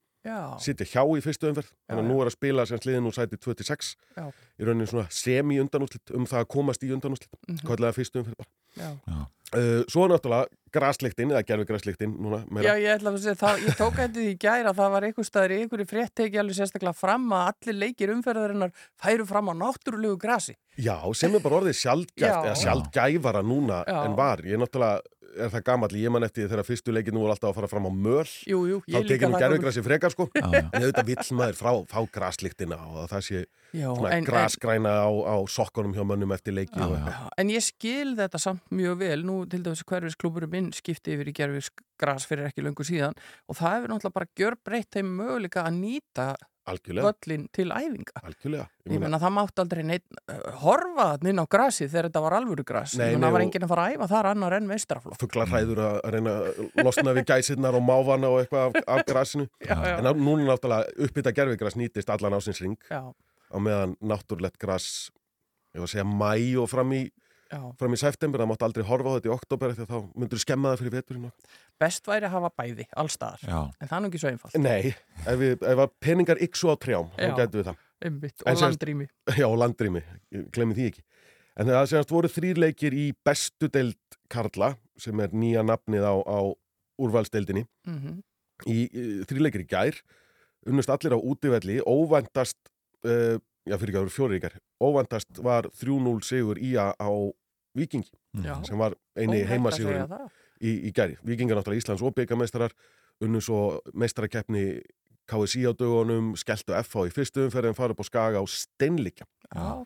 Sitja hjá í fyrstu umferð. Þannig að nú er að spila sem sliðin úr sæti 26 Já. í rauninni svona semi undanúrslit um það að komast í undanúrslit. Mm. -hmm. Kvæðlega fyrstu umferð bara. Já. Uh, svo er náttúrulega grasliktin, eða gerfi grasliktin núna meira. Já, ég ætla að segja, það, ég tók eftir því í gæra að það var einhver staður í einhverju frétt tekið alveg sérstaklega fram að allir leikir umferðarinnar færu fram á náttúrulegu grasi. Já, sem er bara orðið sjaldgæft, Já. eða sjaldgæfara núna Já. en var. Ég er náttúrulega, er það gamall, ég man eftir því þegar fyrstu leikinu voru alltaf að fara fram á möl. Jú, jú, Þá tekið nú það gerfugrassi frekar, sko. Já, já. En auðvitað vill maður frá, fá grasliktina og að það sé Já, svona en- en- grasgræna á, á sokkunum hjá mönnum eftir leiki og eitthvað. En ég skil þetta samt mjög vel, nú til dæmis hverfisklúburum minn skipti yfir í gerfisgras fyrir ekki löngu síðan og það hefur náttúrulega bara gjör breytt þeim möguleika að nýta. Völlin til æfinga. Algjörlega. Ég meina það mátti aldrei neitt uh, horfa inn á grasið þegar þetta var alvöru gras. Ég meina nei, það var enginn að fara að æfa þar annar enn meistraflokk. Fuglar hræður að að reyna að losna við gæsirnar og mávana og eitthvað af, af grasinu. Já, já. En núna náttúrulega uppbytta gerfigras nýtist allan ásins ring Já. á meðan náttúrulegt gras, ég var að segja mæ og fram í, Já. fram í september, það mátti aldrei horfa á þetta í oktober að þá myndur skemma það fyrir veturinn. Best væri að hafa bæði, allstaðar. Já. En það er nú ekki svo einfalt. Nei, ef, við, ef að peningar yksu á trjám, þá Já. getum við það. Einmitt, og landrými. Já, og landrými, ég glemmi því ekki. En það semast voru þrýr leikir í bestu deild Karla, sem er nýja nafnið á, á úrvalsdeildinni. Mhm. Í, í þrýr leikir í gær, unnust allir á útivelli, óvæntast, uh, já fyrir ekki að vera fjóri ykkar, óvæntast var 3-0 sigur í á Vikingi, Já. sem var eini það. í, í gæri. Vikingar náttúrulega Íslands og byggameistarar, unnu svo meistarakeppni KSI á dögunum, skelltu FH í fyrstu umferðin, fara upp á Skaga og steinlíkja. Já.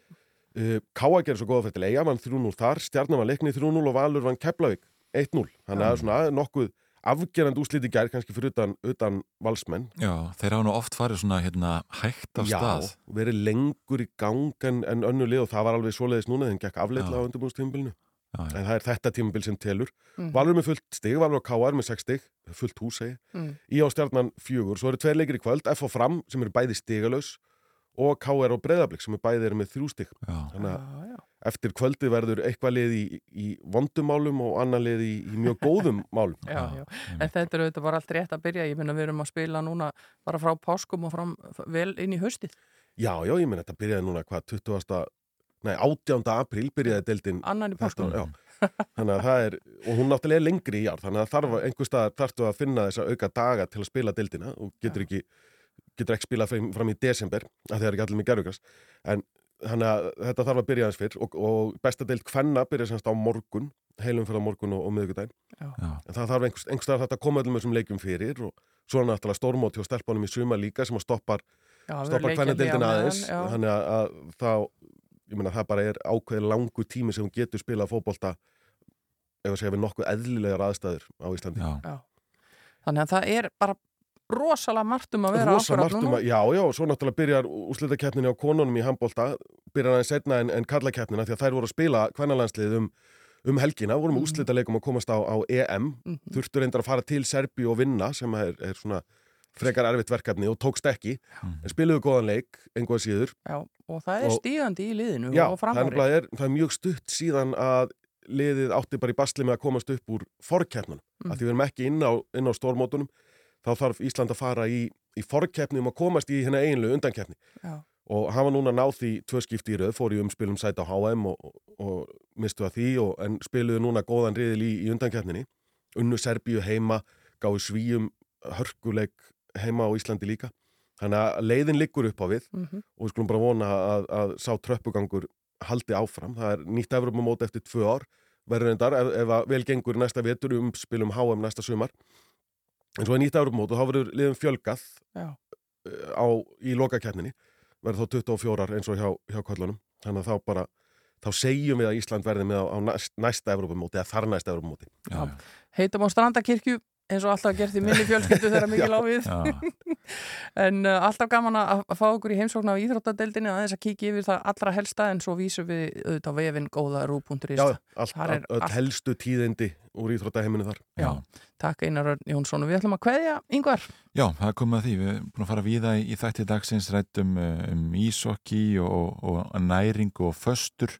Uh, Káa gerir svo góða fyrir til eiga, vann 3-0 þar, Stjarnan var leiknið 3-0 og Valur vann Keflavík 1-0. Þannig að svona nokkuð afgerandi úsliti gær kannski fyrir utan, utan valsmenn. Já, þeir hafa nú oft farið svona hérna hægt af Já, stað. verið lengur í gang en, en önnu lið og það var alveg svoleiðis núna þegar gekk afleitla á undirbúinstímbilinu. En það er þetta tímabil sem telur. Mhm. Valur með fullt stig, Valur og Káa er með 6 stig, fullt hús segi. Mm. Í á stjarnan fjögur, svo eru tveir leikir í kvöld, F og fram sem eru bæði stigalaus og K.R. og Breiðablík sem er bæði eru með þrjú stig. Þannig að eftir kvöldi verður eitthvað lið í, í vondumálum og annar lið í, í mjög góðum málum. Já, já. En þetta er auðvitað bara allt rétt að byrja. Ég finna við erum að spila núna bara frá páskum og fram vel inn í haustið. Já, já, ég menn þetta byrjaði núna hvað 20. Nei, 18. apríl byrjaði deildin. Annan í páskum. Já, þannig að það er, og hún náttúrulega er lengri í ár, þannig að þarf einhver staðar þarftu að finna þessa auka daga til að spila deildina og getur ekki, getur ekki spilað fram, í desember, að það er ekki allir með gerðugras. En þannig að þetta þarf að byrja aðeins fyrr og, og besta deild hvenna byrja semst á morgun, heilum fyrir á morgun og, og miðvikudaginn. En það þarf einhvers, einhvers staðar þetta að koma öllum þessum leikjum fyrir og svo er náttúrulega stórmóti og stelpunum í suma líka sem að stoppar, stoppar leikja hvenna hlé á deildina meðan, aðeins. já. Þannig að, að þá, ég meina það bara er ákveðið langu tími sem hún getur spilað fótbolta ef að segja við nokkuð eðlilegar aðstæður á Íslandi. Já. Já. Þannig að það er bara rosalega margt um að vera margt um núna. að, já, já, svo náttúrulega byrjar úslitakeppninni á konunum í handbólta byrjar aðeins setna en, en kallakeppnina því að þær voru að spila kvennalandslið um, um helgina, voru með úslita leikum að komast á, á EM, þurftu reyndar að fara til Serbi og vinna sem er, er svona frekar erfitt verkefni og tókst ekki en spiluðu góðan leik, einhvað síður Já, og það er Og- stígandi í liðinu Já, og það er, framhári. nefnilega- er, það er mjög stutt síðan að liðið átti bara í basli með að komast upp úr forkeppnunum. Mm. Mm. Að því við erum ekki inn á, inn á stórmótunum, þá þarf Ísland að fara í, í forkeppni um að komast í hérna einlu undankeppni. Og hafa núna náð því tvö skipti í röð, fór í umspilum sæti á HM og, og, og mistu að því, og, en spiluðu núna góðan riðil í, í undankeppninni. Unnu Serbíu heima, gáðu svíum hörkuleik heima á Íslandi líka. Þannig að leiðin liggur upp á við Mhm. og við skulum bara vona að, að sá tröppugangur haldi áfram. Það er nýtt Evropamót eftir tvö ár, verður reyndar ef, ef að vel gengur næsta vetur um spilum HM næsta sumar. En svo er nýtt Evropamót og þá verður liðum fjölgað eh, á, í lokakeppninni, verður þá 24 eins og hjá, hjá kvöllunum. Þannig að þá bara, þá segjum við að Ísland verði með á, á næst, næsta Evropamóti eða þar næsta Evropamóti. Já. Heitum á Strandakirkju eins og alltaf gert í minni fjölskyldu þegar mikið Já. láfið en uh, alltaf gaman að, að fá okkur í heimsókn á Íþróttadeildinni að þess að kíkja yfir það allra helsta en svo vísum við auðvitað á vefin góða rú.is Já, allt, Þar er öll helstu tíðindi úr íþróttaheiminu þar. Já, takk Einar Örn Jónsson og við ætlum að kveðja yngvar Já, það er komið að því. Við erum búin að fara víða í, í þætti dagsins rættum uh, um ísokki og, og næring og föstur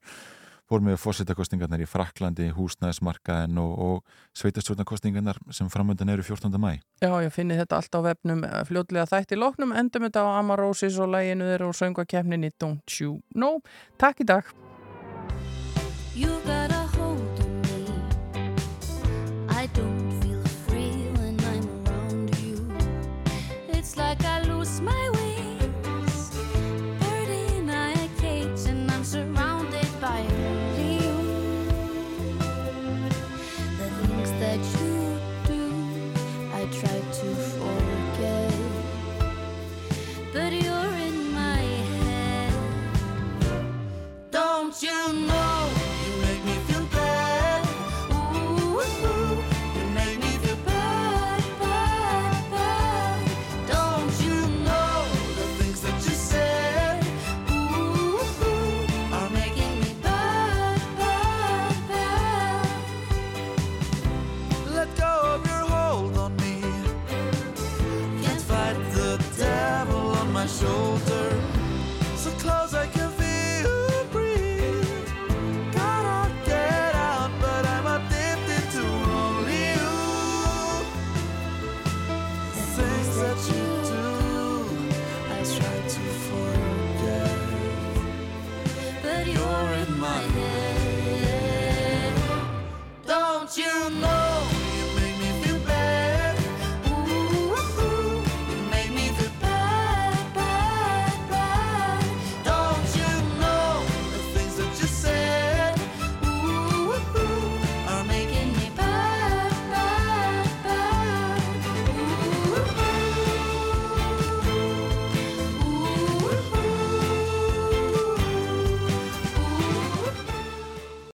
fór með fórsetakostingarnar í Fraklandi, húsnæðismarkaðin og, og sveitastjórnarkostingarnar sem framöndan eru 14. mæ. Já, ég finni þetta allt á vefnum eh, fljóðlega þætt í lóknum, endum þetta á Amarósis og læginu þeirra og söngakefnin í Don't You Know. Takk í dag! like I